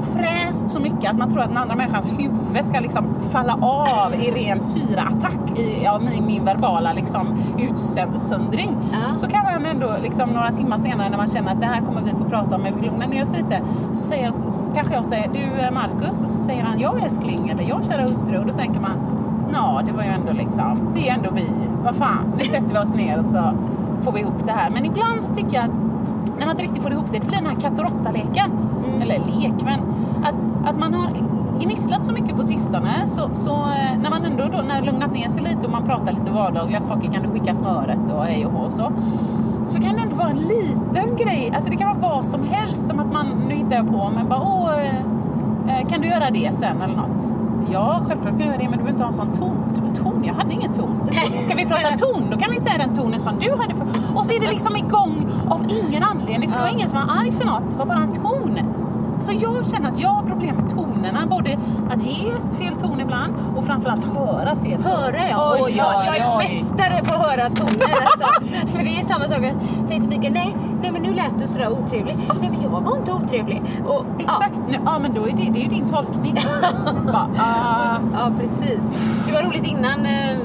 har fräst så mycket att man tror att den andra människans huvud ska liksom falla av i ren syraattack i ja, min, min verbala liksom, utsöndring. Så kan man ändå liksom, några timmar senare när man känner att det här kommer vi få prata om, men vi lugnar ner oss lite. Så säger jag, kanske jag säger, du eh, Marcus, och så säger han, ja älskling, eller jag kära hustru. Och då tänker man, ja det var ju ändå liksom, det är ändå vi. Vad fan, nu sätter vi oss ner och så får vi ihop det här. Men ibland så tycker jag att när man inte riktigt får ihop det, det blir den här katt och råtta-leken. Eller lek, men att, att man har gnisslat så mycket på sistone så, så eh, när man ändå då, när lugnat ner sig lite och man pratar lite vardagliga saker, kan du skicka smöret och hej och hå och så. Så kan det ändå vara en liten grej, alltså det kan vara vad som helst, som att man, nu hittar jag på, men bara åh, eh, eh, kan du göra det sen eller något? Ja, självklart kan jag göra det, men du behöver inte ha en sån ton. ton? Jag hade ingen ton. <laughs> Ska vi prata ton, då kan vi säga den tonen som du hade. För... Och så är det liksom igång av ingen anledning, för det var ingen som var arg för något. Det var bara en ton. Så jag känner att jag har problem med tonerna. Både att ge fel ton ibland och framförallt höra fel ton. Höra ja. Oj, och jag, oj, jag är oj. mästare på att höra toner. Alltså. <laughs> För det är samma sak. Jag säger till Mikael, nej, nej men nu lät du sådär otrevlig. Nej men jag var inte otrevlig. Och, Exakt. Ja. ja, men då är det, det är ju din tolkning. <laughs> Bara, ah. Ja, precis. Det var roligt innan, eh,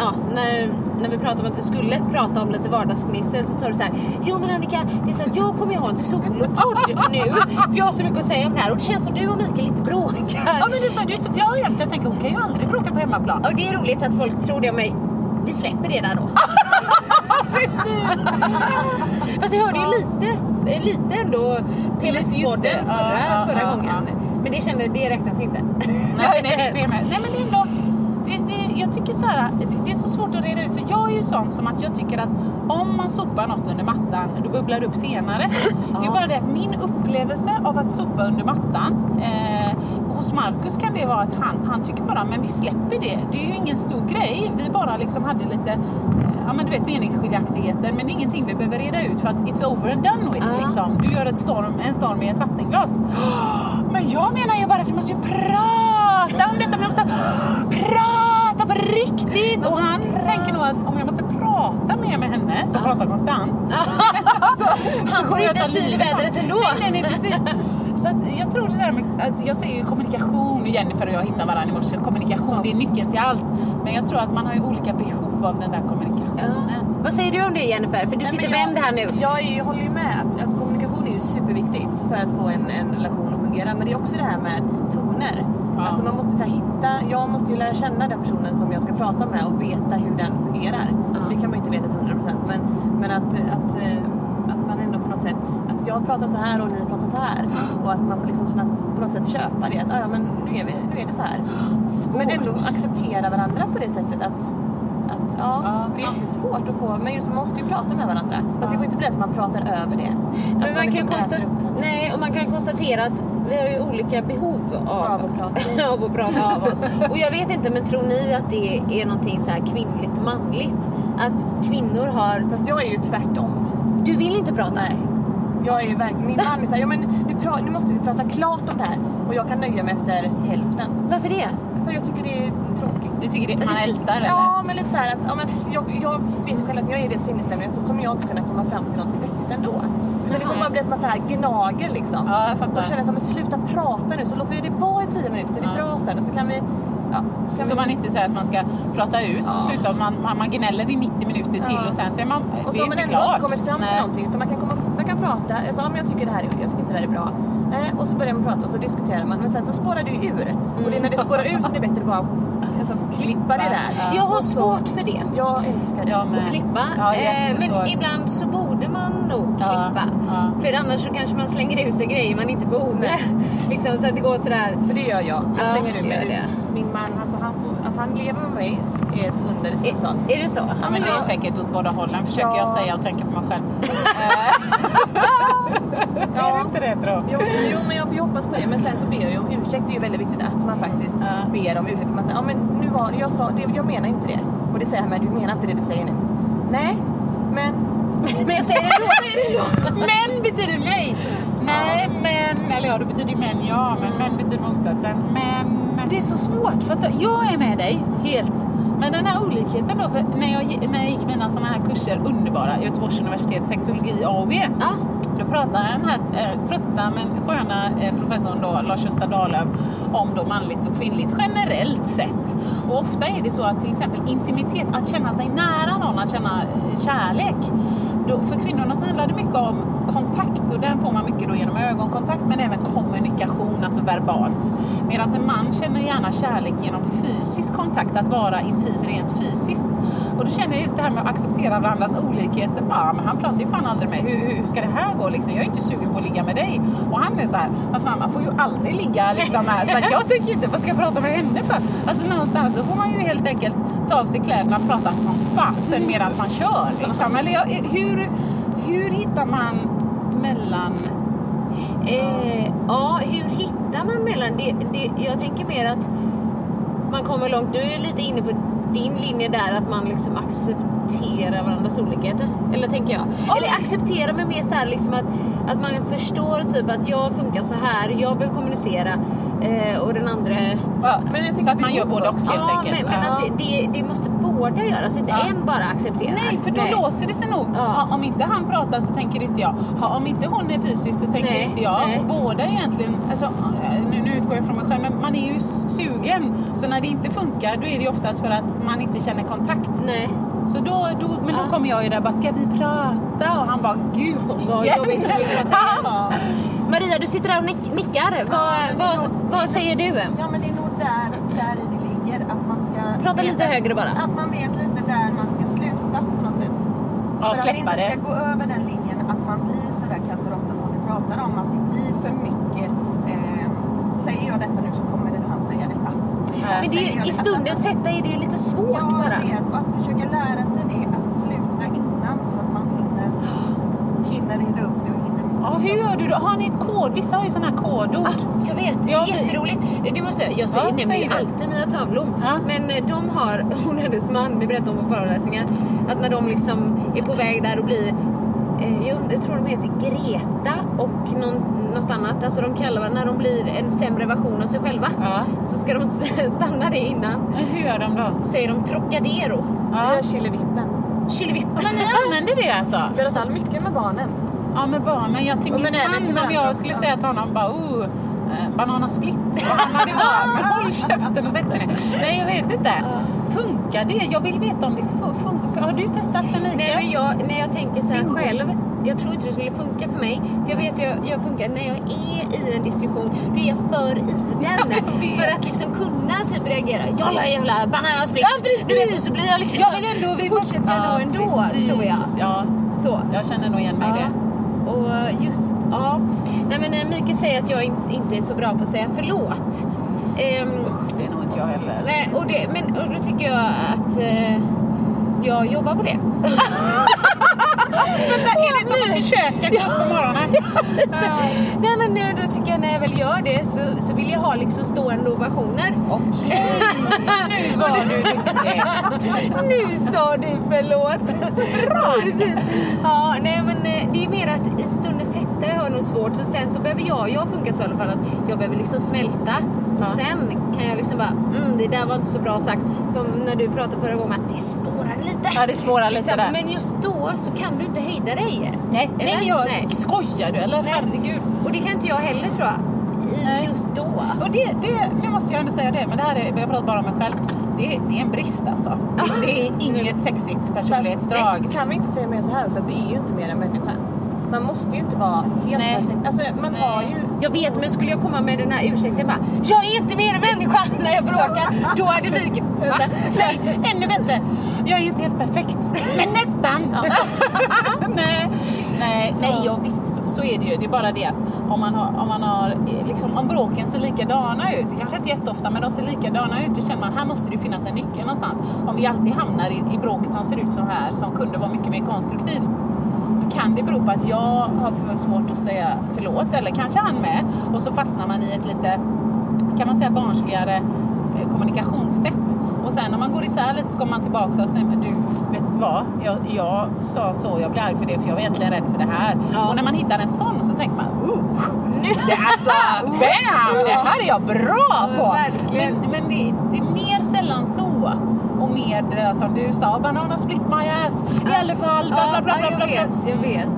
ja, när, när vi pratade om att vi skulle prata om lite vardagsgnissel så sa du så här, jo men Annika, det är så att jag kommer ju ha en solopodd nu, för jag har så mycket att säga om det här och det känns som du och Mikael inte bråkar. Ja, men det är så, du är så glad jämt. Jag tänker, hon kan ju aldrig bråka på hemmaplan. Och det är roligt att folk tror det om mig. Vi släpper det där då. <laughs> Precis! Fast jag hörde ju lite, lite ändå. PMS-podden förra, förra gången. Men det kände, det räknas inte. Nej, nej, nej men det är ändå, jag tycker så här, det, är så svårt att reda ut för jag är ju sån som att jag tycker att om man sopar något under mattan då bubblar det upp senare. <laughs> Det är bara det att min upplevelse av att sopa under mattan eh, hos Markus kan det vara att han, han tycker bara men vi släpper det. Det är ju ingen stor grej. Vi bara liksom hade lite eh, ja, men du vet, meningsskiljaktigheter men det är ingenting vi behöver reda ut för att it's over and done with. Ja. Liksom. Du gör ett storm, en storm i ett vattenglas. <gasps> Men jag menar ju bara att vi måste ju prata om detta. Vi måste <gasps> prata på riktigt. Och han tänker nog att om jag måste prata mer med henne som pratar konstant. <laughs> så, Han får inte ta syl i livet av- vädret ändå. Nej, nej, nej, precis. Så att jag tror det där med att jag säger ju kommunikation, Jennifer och jag hittar varandra i morse. Kommunikation, det är nyckeln till allt. Men jag tror att man har ju olika behov av den där kommunikationen. Vad säger du om det Jennifer? För du sitter jag- vänd här nu. Jag, jag håller ju med. att Alltså, kommunikation är ju superviktigt för att få en, en relation att fungera. Men det är också det här med toner. Alltså, man måste så här, hitta, jag måste ju lära känna den personen som jag ska prata med och veta hur den fungerar. Det kan man ju inte veta till 100% men, men att, att, eh, att man ändå på något sätt, att jag pratar så här och ni pratar så här. Och att man får liksom på något sätt köpa det. Att "Ah, ja, men nu är, vi, nu är det så här. Men ändå acceptera varandra på det sättet att att, ja, det är jättesvårt att få, men just man måste ju prata med varandra. Fast det får inte bli att man pratar över det. Men man kan, liksom konsta- äter upp varandra. Nej, och man kan konstatera att vi har ju olika behov av, Av att prata. <laughs> av att prata av oss. Och jag vet inte, men tror ni att det är någonting så här kvinnligt och manligt? Att kvinnor har... Fast jag är ju tvärtom. Du vill inte prata? Nej. Jag är ju verkligen, min man är såhär, ja men nu, pra, nu måste vi prata klart om det här. Och jag kan nöja mig efter hälften. Varför det? För jag tycker det är tråkigt. Du tycker det, man ältar eller? Ja, men lite så här att ja, men jag, jag vet ju själv att när jag är i det sinnesstämningen så kommer jag inte kunna komma fram till något vettigt ändå. Utan det kommer bara bli att man så här gnager liksom. Ja, jag fattar. Då känner jag så här, men sluta prata nu så låter vi det vara i tio minuter så är det Ja. bra sen och så kan vi... Ja, Så vi, man inte säger att man ska prata ut, så slutar man, man, man gnäller i 90 minuter till Ja. och sen säger man, och det så är har man ändå klart. inte kommit fram till Nej. någonting utan man kan, komma, man kan prata. Jag sa, men jag tycker det här är, jag tycker inte det här är bra. Eh, och så börjar man prata och så diskuterar man men sen så spårar det ju ur. Och det är när det spårar ur så är det bättre att bara alltså, klippa det där. Jag har så- svårt för det. Jag älskar det. Jag med. Att klippa. Ja, eh, men ibland så borde man nog klippa. ja. För annars så kanske man slänger ur sig grejer man inte borde. <laughs> liksom, så att det går sådär. För det gör jag. Jag Ja, slänger ur gör mig. det. Min man, alltså, han att han lever med mig är ett under stundtals. Är, är det så? Ja, men det är säkert åt båda hållen, försöker Ja. jag säga och tänka på mig själv. <laughs> <laughs> Är det inte det tro? Jo, jo, men jag får ju hoppas på det. Men sen så ber jag ju om ursäkt. Det är ju väldigt viktigt att man faktiskt Ja. ber om ursäkt. Man säger, ja men nu var jag sa, det, jag menar inte det. Och det säger han, men du menar inte det du säger nu. Nej, men... <laughs> Men jag säger det ändå. <laughs> Men betyder nej. Nej, men. Eller ja, det betyder ju men ja, men men betyder motsatsen. Men. Det är så svårt för att jag är med dig helt. Men den här olikheten då, för när jag, när jag gick mina sådana här kurser, underbara, Göteborgs universitet, sexologi A och B. Ja. Pratar den här eh, trötta men sköna eh, professorn då, Lars-Gösta Dahlöf om då manligt och kvinnligt generellt sett. Och ofta är det så att till exempel intimitet, att känna sig nära någon, att känna eh, kärlek. Då, för kvinnorna så handlar det mycket om kontakt och den får man mycket då genom ögonkontakt men även kommunikation, alltså verbalt. Medan en man känner gärna kärlek genom fysisk kontakt, att vara intim rent fysiskt. Och då känner jag just det här med att acceptera varandras olikheter. Bara, men han pratar ju fan aldrig med hur, hur ska det här gå liksom? Jag är inte sugen på att ligga med dig. Och han är så här, vad fan man får ju aldrig ligga liksom här. Så jag tycker inte, vad ska jag prata med henne för? Alltså någonstans så får man ju helt enkelt ta av sig kläderna och prata som fasen medan man kör. Liksom. Eller jag, hur, hur hittar man mellan... Eh, ja, hur hittar man mellan det, det? Jag tänker mer att man kommer långt. Du är lite inne på din linje där att man liksom accepterar varandras olikheter. Eller tänker jag. Eller acceptera men mer så här liksom att, att man förstår typ att jag funkar så här, jag behöver kommunicera eh, och den andra... Ja, så att man gör både och helt ja, enkelt. Men, men Ja. att det, det, måste båda göra, så inte en bara accepterar. Nej, för då låser det sig nog. Ha, om inte han pratar så tänker inte jag. Om inte hon är fysisk så tänker Nej, inte jag. nej. Båda egentligen, alltså, eh, nu, nu utgår jag från mig själv, man är ju sugen. Så när det inte funkar då är det ju oftast för att man inte känner kontakt. Nej. Så då, då, men då kommer jag ju där bara, ska vi prata? Och han bara, gud Vad igen." jobbigt att igen. <laughs> Maria, du sitter där och nick, nickar. Vad, vad, vad säger du? Ja, men det är nog där, där det ligger. Att man ska Prata lite högre bara. Att man vet lite där man ska sluta på något sätt. Ja, för att det inte det. ska gå över den linjen att man blir sådär katt och som du pratar om. Att det blir för mycket. Eh, säger jag detta nu så kommer det, han säga detta. Men det är, i stundens hetta är det ju lite svårt Ja, bara. jag vet. Och att försöka lära sig det, att sluta innan så att man hinner, hinner reda upp det och hinner... Ja, hur gör du då? Har ni ett kod? Vissa har ju sådana här kodord. Jag vet, det Ja, är vi- jätteroligt. Det måste jag, jag säger, Ja, nämner ju alltid Mia Törnblom. Men eh, de har, <laughs> hon och hennes man, det berättar hon på föreläsningar, att när de liksom är på väg där och blir eh, jag tror de heter Greta och någon, något annat. Alltså de kallar när de blir en sämre version av sig själva. Så ska de <laughs> stanna det innan. hur gör de då? Då säger de Trocadero. Vi gör chilivippen. Chilivippen. Men ni <laughs> använder det alltså? I alla fall mycket med barnen. Ja, med barnen. Jag till Och min men man, om jag också. skulle säga till honom bara oh, eh, bananasplit. Och <laughs> han hade men håll käften och sätt dig ner. Nej, jag vet inte. Funkar det? Jag vill veta om det fu- funkar. Har du testat med Mikael? Nej, men jag, när jag tänker så här själv, jag tror inte det skulle funka för mig. För jag vet jag, jag funkar, när jag är i en diskussion, då är jag för i den. <laughs> för att liksom kunna typ reagera. Ja, ja jävla bananasplit. Ja, precis. Vet, så blir jag liksom, Jag vill ändå- så vi fortsätter jag Ja, nog ändå, precis. tror jag. Ja, Så. jag känner nog igen mig i Ja. det. Och just, ja. Nej men eh, Mikael säger att jag in, inte är så bra på att säga förlåt. Ehm, Det är nog inte jag heller. nej, och, det, men, och då tycker jag att eh, jag jobbar på det. <laughs> Är det som att gå upp på morgonen? <laughs> Nej men då tycker jag när jag väl gör det så, så vill jag ha liksom stående ovationer. Okej, <laughs> nu var du duktig. <laughs> nu sa du förlåt. Bra. Ja, nej men eh, det är mer att i stundens hetta har jag nog svårt. Så sen så behöver jag, jag funkar så i alla fall att jag behöver liksom smälta. Och sen kan jag liksom bara, mm, det där var inte så bra sagt. Som när du pratade förra gången att det spårar lite. Ja, det spårar lite där. Men just då så kan du inte hejda dig. Nej, Eller? nej, jag, Nej. skojar du eller? Nej. Herregud. Och det kan inte jag heller tror jag. I Nej. just då. Och det, det, nu måste jag ändå säga det, men det här är, jag pratar bara om mig själv. Det, det är en brist alltså. <laughs> Det, är inget sexigt personlighetsdrag. Kan vi inte säga mer så här också, att vi är ju inte mer än människa. Man måste ju inte vara helt Nej. perfekt. Alltså man tar ju... Jag vet, men skulle jag komma med den här ursäkten bara Jag är inte mer än människa <laughs> när jag bråkar. Då hade vi... Va? Nej, ännu bättre. Jag är inte helt perfekt, men nästan. <laughs> nej, nej, nej ja, visst så, så är det ju. Det är bara det att om man har, om man har liksom, om bråken ser likadana ut, kanske inte jätteofta, men de ser likadana ut, då känner man här måste det finnas en nyckel någonstans. Om vi alltid hamnar i, i bråket som ser ut så här, som kunde vara mycket mer konstruktivt, kan det bero på att jag har för svårt att säga förlåt, eller kanske han med, och så fastnar man i ett lite, kan man säga barnsligare eh, kommunikationssätt. Och sen när man går isär lite så kommer man tillbaka och säger, men du, vet du vad? Jag, jag sa så, jag blir arg för det för jag var egentligen rädd för det här. Ja. Och när man hittar en sån så tänker man, det är alltså, bam! Det här är jag bra på! Ja. Men, men det, det med, eh, som du sa, banana split my ass. I alla fall, bla bla bla. bla, bla, bla. Jag vet, jag vet.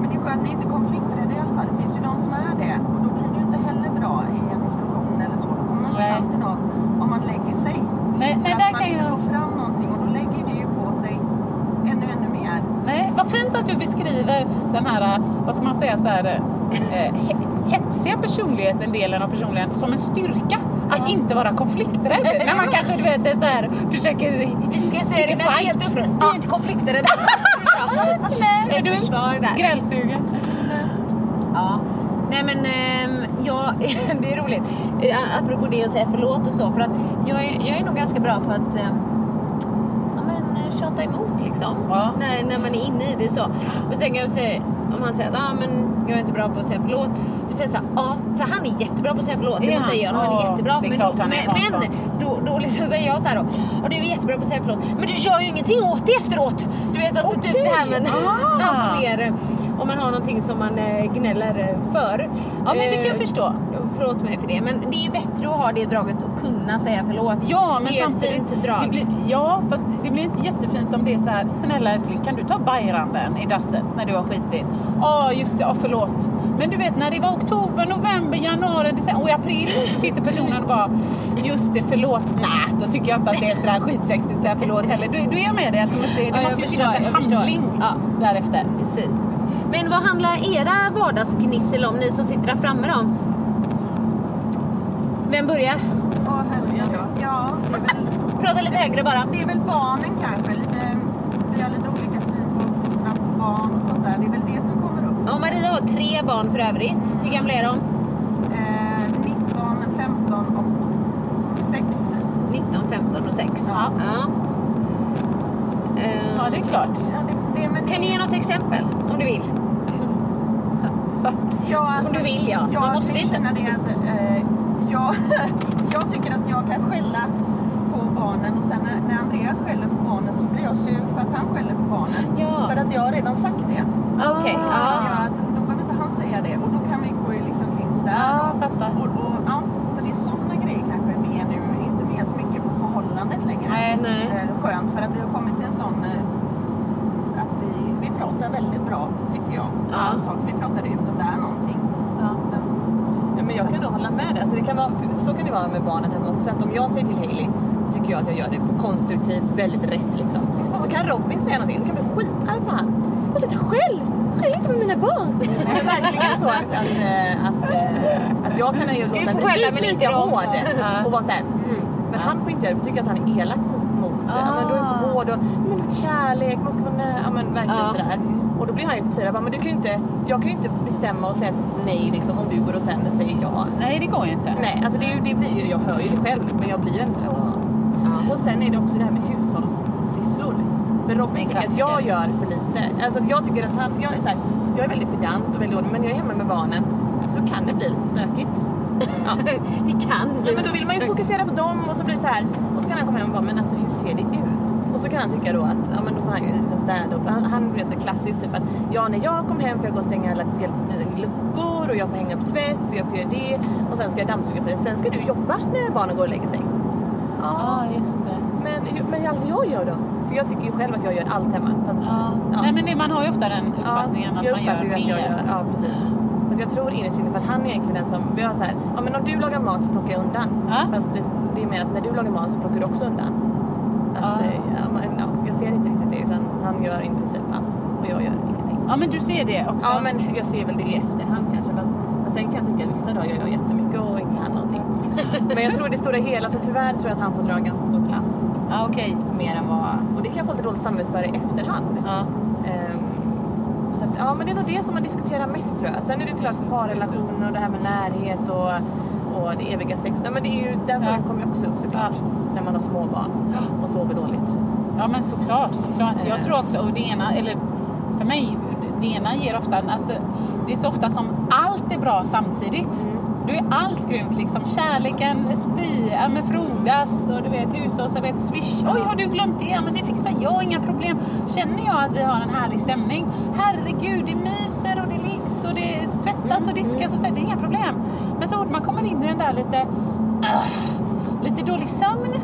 Men det är skönt, ni är inte konflikträdda i alla fall. Det finns ju de som är det. Och då blir det ju inte heller bra i en diskussion eller så. Då kommer man inte fram till något om man lägger sig. Nej, nej, konflikten den här, eh, vad ska man säga, så här, eh, he- hetsiga personligheten, delen av personligheten, som en styrka. Att inte vara konflikträdd. när man kanske du vet, är så här, försöker... Vi ska säga det när vi är helt är inte konflikträdda. Nej, Ett du grälsugen. Ja. Nej men ehm, jag, <laughs> det är roligt. Eh, Apropå det att säga förlåt och så. För att jag är, jag är nog ganska bra på att ehm, ja, men, eh, tjata liksom. När, när man är inne i det så. Och så tänker jag säga, om han säger att ah, men jag är inte bra på att säga förlåt. Då säger jag så här, ja för han är jättebra på att säga förlåt. Det han? måste jag. Han är Ja, jättebra. det är men klart han är, men, men då, då liksom säger jag så här då. Och du är jättebra på att säga förlåt. Men du gör ju ingenting åt det efteråt. Du vet alltså typ det här med Ah. <laughs> alltså mer eh, om man har någonting som man eh, gnäller eh, för. Ja, men det kan jag förstå. Förlåt mig för det. Men det är ju bättre att ha det draget och kunna säga förlåt. Ja, men det är ju ett samtidigt, fint drag. Blir, ja, fast det blir inte jättefint om det är så här. Snälla älskling, kan du ta bajranden i dasset när du har skitit? Ja, just det. Ja, förlåt. Men du vet, när det var oktober, november, januari, december och i april så sitter personen och bara just det, förlåt. Nej, då tycker jag inte att det är sådär skitsexigt att säga förlåt heller. Du, du är med det. Det måste, det Ja, måste ju förstår, finnas en handling därefter. Precis. Men vad handlar era vardagsgnissel om, ni som sitter där framme då? Vem börjar? Ja, herregud. Ja, det är väl, Prata lite högre bara. det är väl barnen kanske. Lite, vi har lite olika syn på uppfostran på barn och sånt där. Det är väl det som kommer upp. Ja, Maria har tre barn för övrigt. Hur gamla är de? Eh, 19, 15 och 6. 19, 15 och 6. Ja. Eh, Ja, det är klart. Ja, det, det, men Kan ni ge något exempel om du vill? Ja, alltså, Om du vill, ja. Jag Man måste inte. det att eh, jag, <laughs> jag tycker att jag kan skälla på barnen och sen när, när Andreas skäller på barnen så blir jag sur för att han skäller på barnen. Ja. För att jag har redan sagt det. Okej, Då jag att då behöver inte han säga det och då kan vi gå i liksom clinch där. Ja, och, fattar. och, och, ja, så det är sådana grejer kanske mer nu, inte mer så mycket på förhållandet längre. Nej, nej. Eh, skönt för att vi har kommit till en sån eh, att vi, vi pratar väldigt bra tycker jag. Saker. Vi pratar ut om det är någonting. Ja. Ja, men jag kan nog hålla med dig. Alltså det kan vara, så kan det vara med barnen hemma också. Att om jag säger till Hailey så tycker jag att jag gör det på konstruktivt, väldigt rätt liksom. Och så kan Robin säga någonting, då kan jag bli skitarg på han. Och så skäll! Skäll inte med mina barn! <laughs> Det är verkligen så att, att, eh, att, eh, att jag kan ju låta precis lika hård och vara såhär, mm. men han får inte göra det för tycker att han är elak mot, mot ja, men då är för hård och men kärlek, man ska vara nära, ja men verkligen Ja. sådär. Och då blir han ju förtvivlad, men du kan inte, jag kan ju inte bestämma och säga nej liksom om du går och sen säger ja. Nej, det går ju inte. Nej, alltså det, det blir ju, jag hör ju det själv, men jag blir ju ändå sådär. Och sen är det också det här med hushållssysslor. För Robin tycker att jag gör för lite. Alltså jag tycker att han, jag är så här, jag är väldigt pedant och väldigt ordning, men jag är hemma med barnen så kan det bli lite stökigt. Ja. <laughs> Det kan Ja, men då vill man ju fokusera på dem och så blir det så här. Och så kan han komma hem och bara, men alltså hur ser det ut? Och så kan han tycka då att, ja men då får han ju liksom städa upp. Han, han blir så klassiskt typ att, ja när jag kom hem får jag gå och stänga alla luckor och jag får hänga upp tvätt och jag får göra det. Och sen ska jag dammsuga för det. Sen ska du jobba när barnen går och lägger sig. Ja, Ja, just det. men, men allt jag gör då? För jag tycker ju själv att jag gör allt hemma. Fast, Ja. ja. Nej, men det, man har ju ofta den uppfattningen att jag man gör ju att jag mer. gör. Ja, precis. Fast jag tror innerst inne för att han är egentligen den som, vi har så här, ja men om du lagar mat så plockar jag undan. Ja. Fast det, det är mer att när du lagar mat så plockar du också undan. Att, Ja. eh, ja, ja, jag ser inte riktigt det utan han gör i princip allt och jag gör ingenting. Ja, men du ser det också. Ja men jag ser väl det i efterhand kanske. Fast, fast sen kan jag tycka att vissa dagar gör jag jättemycket och inte han någonting. <laughs> men jag tror det stora hela så tyvärr tror jag att han får dra ganska stor klass. Ja, okej. Mer än vad, och det kan jag få lite dåligt samvete för i efterhand. Ja. Ehm, så att, ja, men det är nog det som man diskuterar mest tror jag. Sen är det klart parrelationer och det här med närhet och, och det eviga sex. Nej, men det är ju, den frågan kommer ju också upp såklart. När man har små barn och sover dåligt. Ja men såklart, såklart. Jag tror också, och det ena, eller för mig, det ena ger ofta, alltså, det är så ofta som allt är bra samtidigt. Då är allt grymt liksom. Kärleken, spy, ja, men frodas och du vet hushållsarbete, swish. Oj, har du glömt det? Ja, men det fixar jag, inga problem. Känner jag att vi har en härlig stämning, herregud, det myser och det liggs och det tvättas och diskas och så, det är inga problem. Men så fort man kommer in i den där lite, ah, lite dålig sömn,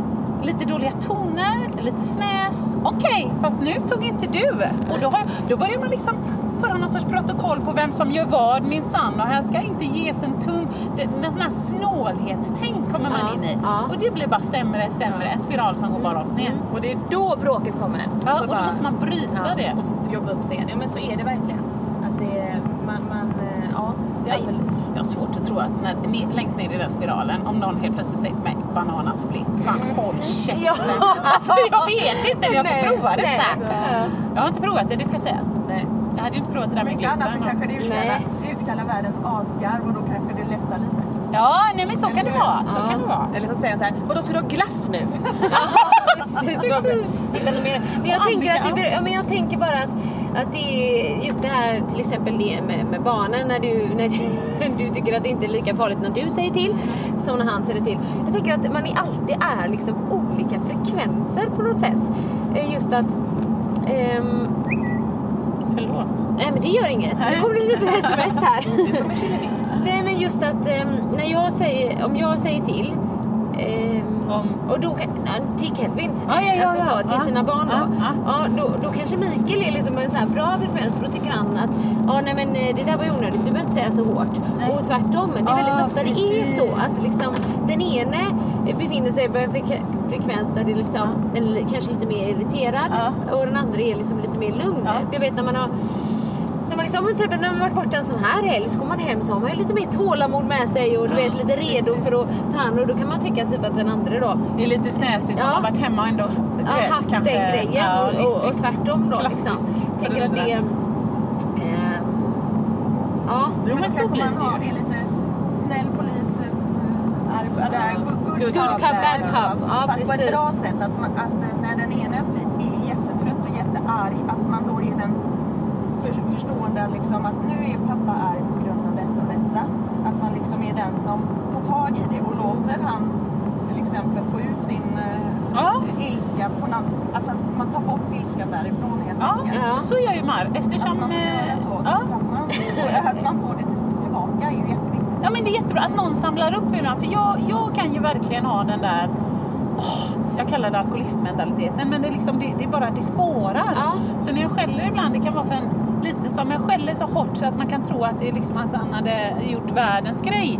lite dåliga toner, lite snäs. Okej, fast nu tog inte du. Och då, har, då börjar man liksom föra någon sorts protokoll på vem som gör vad minsann. Och här ska inte ges en tum. Det, en sån här snålhetstänk kommer man Ja, in i. ja. Och det blir bara sämre, sämre. En spiral som går bara rakt ner. Och det är då bråket kommer. Ja, Så och då måste man bryta ja, det. Och jobba upp sig igen. Ja men så är det verkligen. Att Det är alldeles... Har svårt att tro att när, längst ner i den spiralen, om någon helt plötsligt säger till mig bananasplit, fan håll käften. Ja. Alltså jag vet inte om jag får Nej, prova nej. detta. Jag har inte provat det, det ska sägas. Nej. Jag hade ju inte provat det där med Mycket annat så gluten. kanske det utkallar, utkallar världens asgarv och då kanske det lättar lite. Ja, nej men så kan det vara. Så kan det vara. Eller så säger han så här, vadå ska du ha glass nu? <laughs> Precis. <laughs> Hitta något mer. Men jag, tänker att det, ja, men jag tänker bara att, att det är just det här till exempel med, med barnen när du, när du, <laughs> du tycker att det inte är lika farligt när du säger till som när han säger till. Jag tänker att man alltid är liksom olika frekvenser på något sätt. Eh, Just att ehm, Förlåt. Nej men det gör inget. Nu kommer det lite <laughs> sms här. Det är som en chili. Nej men just att ehm, när jag säger, om jag säger till Om- och då, till Kelvin, Ja, ja, ja, alltså så, till Ja. sina barn då. Ja, Ja, då, då kanske Mikael är liksom en så här bra frekvens och då tycker han att ja, nej, men eh, det där var ju onödigt, du behöver inte säga så hårt. Och tvärtom, det är väldigt ofta det är precis. så att liksom, den ene befinner sig på en frek- frekvens där det liksom, den är kanske lite mer irriterad och den andra är liksom lite mer lugn. Jag vet när man har när man, liksom, när man varit borta en sån här helg så kommer man hem så har man ju lite mer tålamod med sig och du vet lite redo för att ta hand och då kan man tycka typ att den andra då Det är lite snäsig som Ja. har varit hemma ändå du ja, vet, haft kanske- den grejen Ja, och, och, tvärtom då Klassisk liksom. Tänker att det är... Eh, ja. Jo, men så blir det ju. är lite snäll polis, eh, är, är, är, good, Good cop, bad cop. Ja, Fast på precis. ett bra sätt. Att, man, att eh, när den ena är jättetrött och jättearg, att man då är den för, förstående liksom, att nu är pappa arg på grund av detta och detta. Att man liksom är den som tar tag i det och låter han till exempel få ut sin eh, Ja. ilska på någon, alltså att man tar bort ilskan därifrån helt Ja, enkelt. Ja. så gör ju Mar. Eftersom... Att man får göra så eh, ja. tillsammans. Och att man får det till- tillbaka är ju jätteviktigt. Ja men det är jättebra att någon samlar upp ibland. För jag, jag kan ju verkligen ha den där, jag kallar det alkoholistmentaliteten, men det, är liksom, det, det är bara det spårar. Ja. Så när jag skäller ibland, det kan vara för en liten som jag skäller så hårt så att man kan tro att det är liksom att han hade gjort världens grej.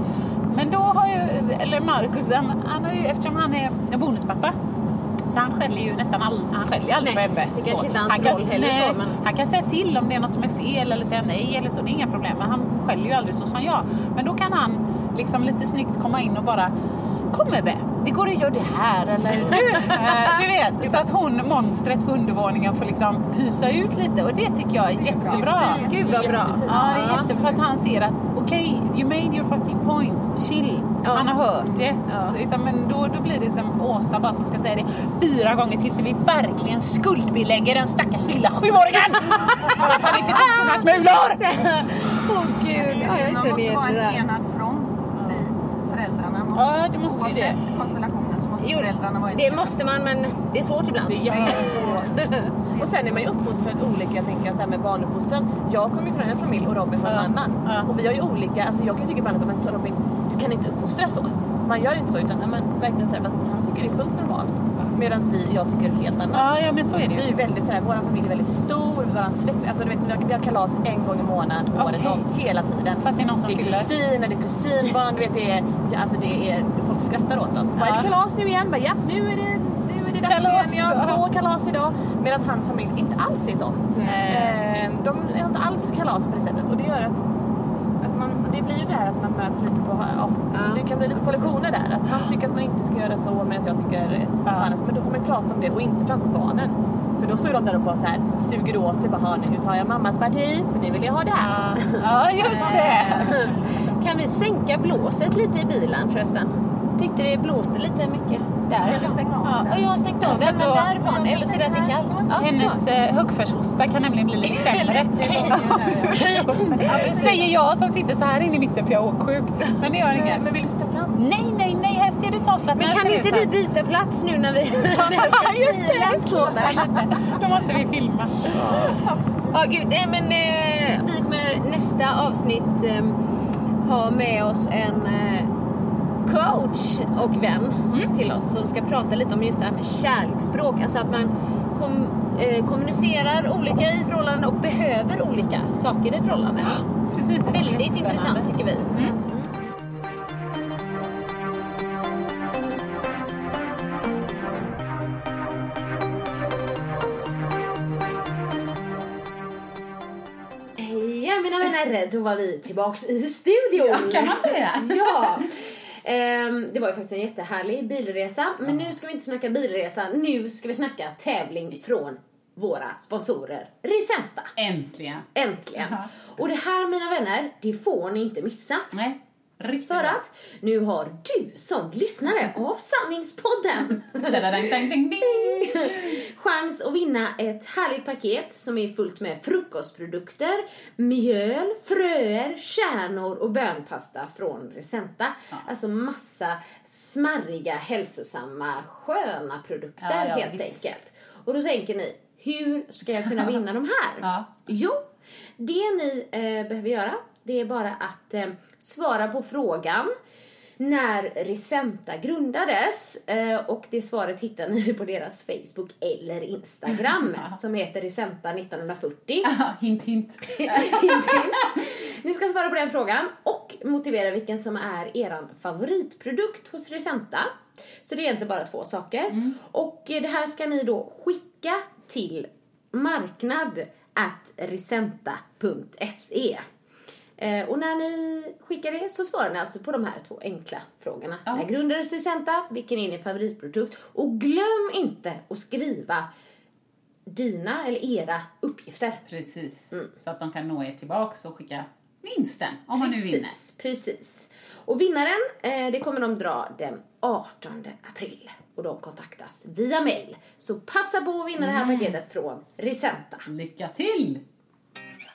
Men då har ju, eller Marcus, han, han har ju, eftersom han är bonuspappa, så han skäller ju nästan all, han skäller aldrig Nej, på Ebbe. det kanske inte är hans han kan, roll heller nej, så, men- Han kan säga till om det är något som är fel eller säga nej eller så, det är inga problem. Men han skäller ju aldrig så som jag. Men då kan han liksom lite snyggt komma in och bara Kom Ebbe, vi går och gör det här eller <laughs> Eh, du vet. Så att hon, monstret på undervåningen får liksom pysa ut lite och det tycker jag är jättebra. Gud vad bra. Ja, det är jättebra att han ser att okej, you made your fucking point, chill. Ja. Han har hört det. Ja. Utan, men då, då blir det som Åsa bara som ska säga det fyra gånger till så vi verkligen skuldbelägger den stackars lilla sjuåringen <laughs> för att han inte tog sina smulor. <laughs> Åh gud, ja, jag man känner måste igen vara det en enad front, vi föräldrarna. Måste, Ja, det måste ju det. Oavsett konstellationen så måste Jo, föräldrarna vara en det måste man men det är svårt ibland. Det är jättesvårt. <laughs> Och sen är man ju uppfostrad olika, jag tänker så här med barnuppfostran. Jag kommer ju från en familj och Robin från en Ja. annan. Ja. Och vi har ju olika, alltså jag kan ju tycka ibland att men, så Robin, du kan inte uppfostra så. Man gör inte så utan men, verkligen så här, fast han tycker det är fullt normalt. Medan vi, jag tycker helt annat. Ja, ja, men så är det Vi ju. är väldigt såhär, vår familj är väldigt stor, vår släkt, alltså du vet vi har, vi kalas en gång i månaden, året Okej. om, hela tiden. För att det är någon som det är fyller. kusiner, det är kusinbarn, du vet det är, alltså det är, folk skrattar åt oss. Bara, Ja. är det kalas nu igen? Bara, ja, nu är det, är det dags igen. Jag ja. har två kalas idag. Medan hans familj inte alls är sån. Nej. Eh, de har inte alls kalas på det sättet och det gör att det blir ju det här att man möts lite på, ja, Ja. det kan bli lite kollektioner där. Att han tycker att man inte ska göra så medan jag tycker Ja. annat. Men då får man ju prata om det och inte framför barnen. För då står de där och bara så här, suger åt sig. Bara, "Ha, nu tar jag mammas parti för nu vill jag ha det här. Ja, just det. <laughs> Kan vi sänka blåset lite i bilen förresten? Tyckte det blåste lite mycket där. Du stänga av Ja. Och jag har stängt av den, för men därifrån. Eller så är det att det är kallt. Ja, Hennes så. eh, högfärshosta kan nämligen bli lite sämre. Säger jag som sitter så här inne i mitten för jag är åksjuk. Men det gör inget. Men vill du sitta fram? Nej, nej, nej, här ser du avslappnad Men kan inte vi byta plats nu när vi... <laughs> Just det! Då måste vi filma. Ja, gud. Nej, men eh, vi kommer nästa avsnitt eh, ha med oss en eh, coach och vän till oss som ska prata lite om just det här med kärleksspråk. Alltså att man kom, eh, kommunicerar olika i förhållanden och behöver olika saker i förhållanden. Precis, det är Väldigt intressant tycker vi. Mm. Ja mina vänner, vänner, då var vi tillbaks i studion. Ja, kan man säga. ja. Ehm, det var ju faktiskt en jättehärlig bilresa. Men nu ska vi inte snacka bilresa. Nu ska vi snacka tävling från våra sponsorer Risenta. Äntligen. Äntligen. Och det här mina vänner, det får ni inte missa. Nej. Riktigt För att nu har du som lyssnare av Sanningspodden chans att vinna ett härligt paket som är fullt med frukostprodukter, mjöl, fröer, kärnor och bönpasta från Resenta. Alltså massa smarriga, hälsosamma, sköna produkter Ja, ja, helt visst. enkelt. Och då tänker ni, hur ska jag kunna vinna de här? <laughs> Ja. Jo, det ni eh, behöver göra det är bara att eh, svara på frågan när Risenta grundades eh, och det svaret hittar ni på deras Facebook eller Instagram <laughs> som heter Risenta 1940. <laughs> Ja, hint, hint. <laughs> Hint, hint. Ni ska svara på den frågan och motivera vilken som är er favoritprodukt hos Risenta. Så det är egentligen bara två saker. Och eh, det här ska ni då skicka till marknad at risenta.se. Eh, och när ni skickar det så svarar ni alltså på de här två enkla frågorna. När grundades Risenta? Vilken är din favoritprodukt? Och glöm inte att skriva dina eller era uppgifter. Precis. Så att de kan nå er tillbaks och skicka vinsten om man nu vinner. Precis, precis. Och vinnaren, eh, det kommer de dra den 18 april. Och de kontaktas via mail. Så passa på att vinna det här paketet från Risenta. Lycka till!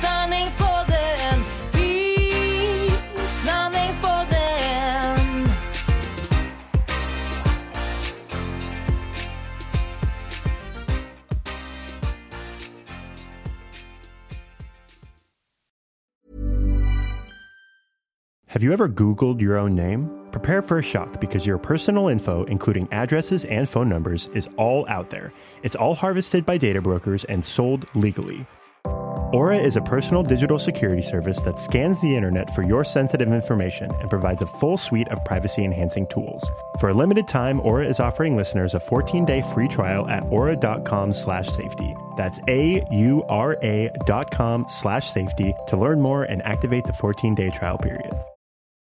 sanningspodden sanningspodden Have you ever Googled your own name? Prepare for a shock because your personal info, including addresses and phone numbers, is all out there. It's all harvested by data brokers and sold legally. Aura is a personal digital security service that scans the internet for your sensitive information and provides a full suite of privacy enhancing tools. For a limited time, Aura is offering listeners a 14-day free trial at aura.com slash safety. That's A-U-R-A dot com slash safety to learn more and activate the 14-day trial period.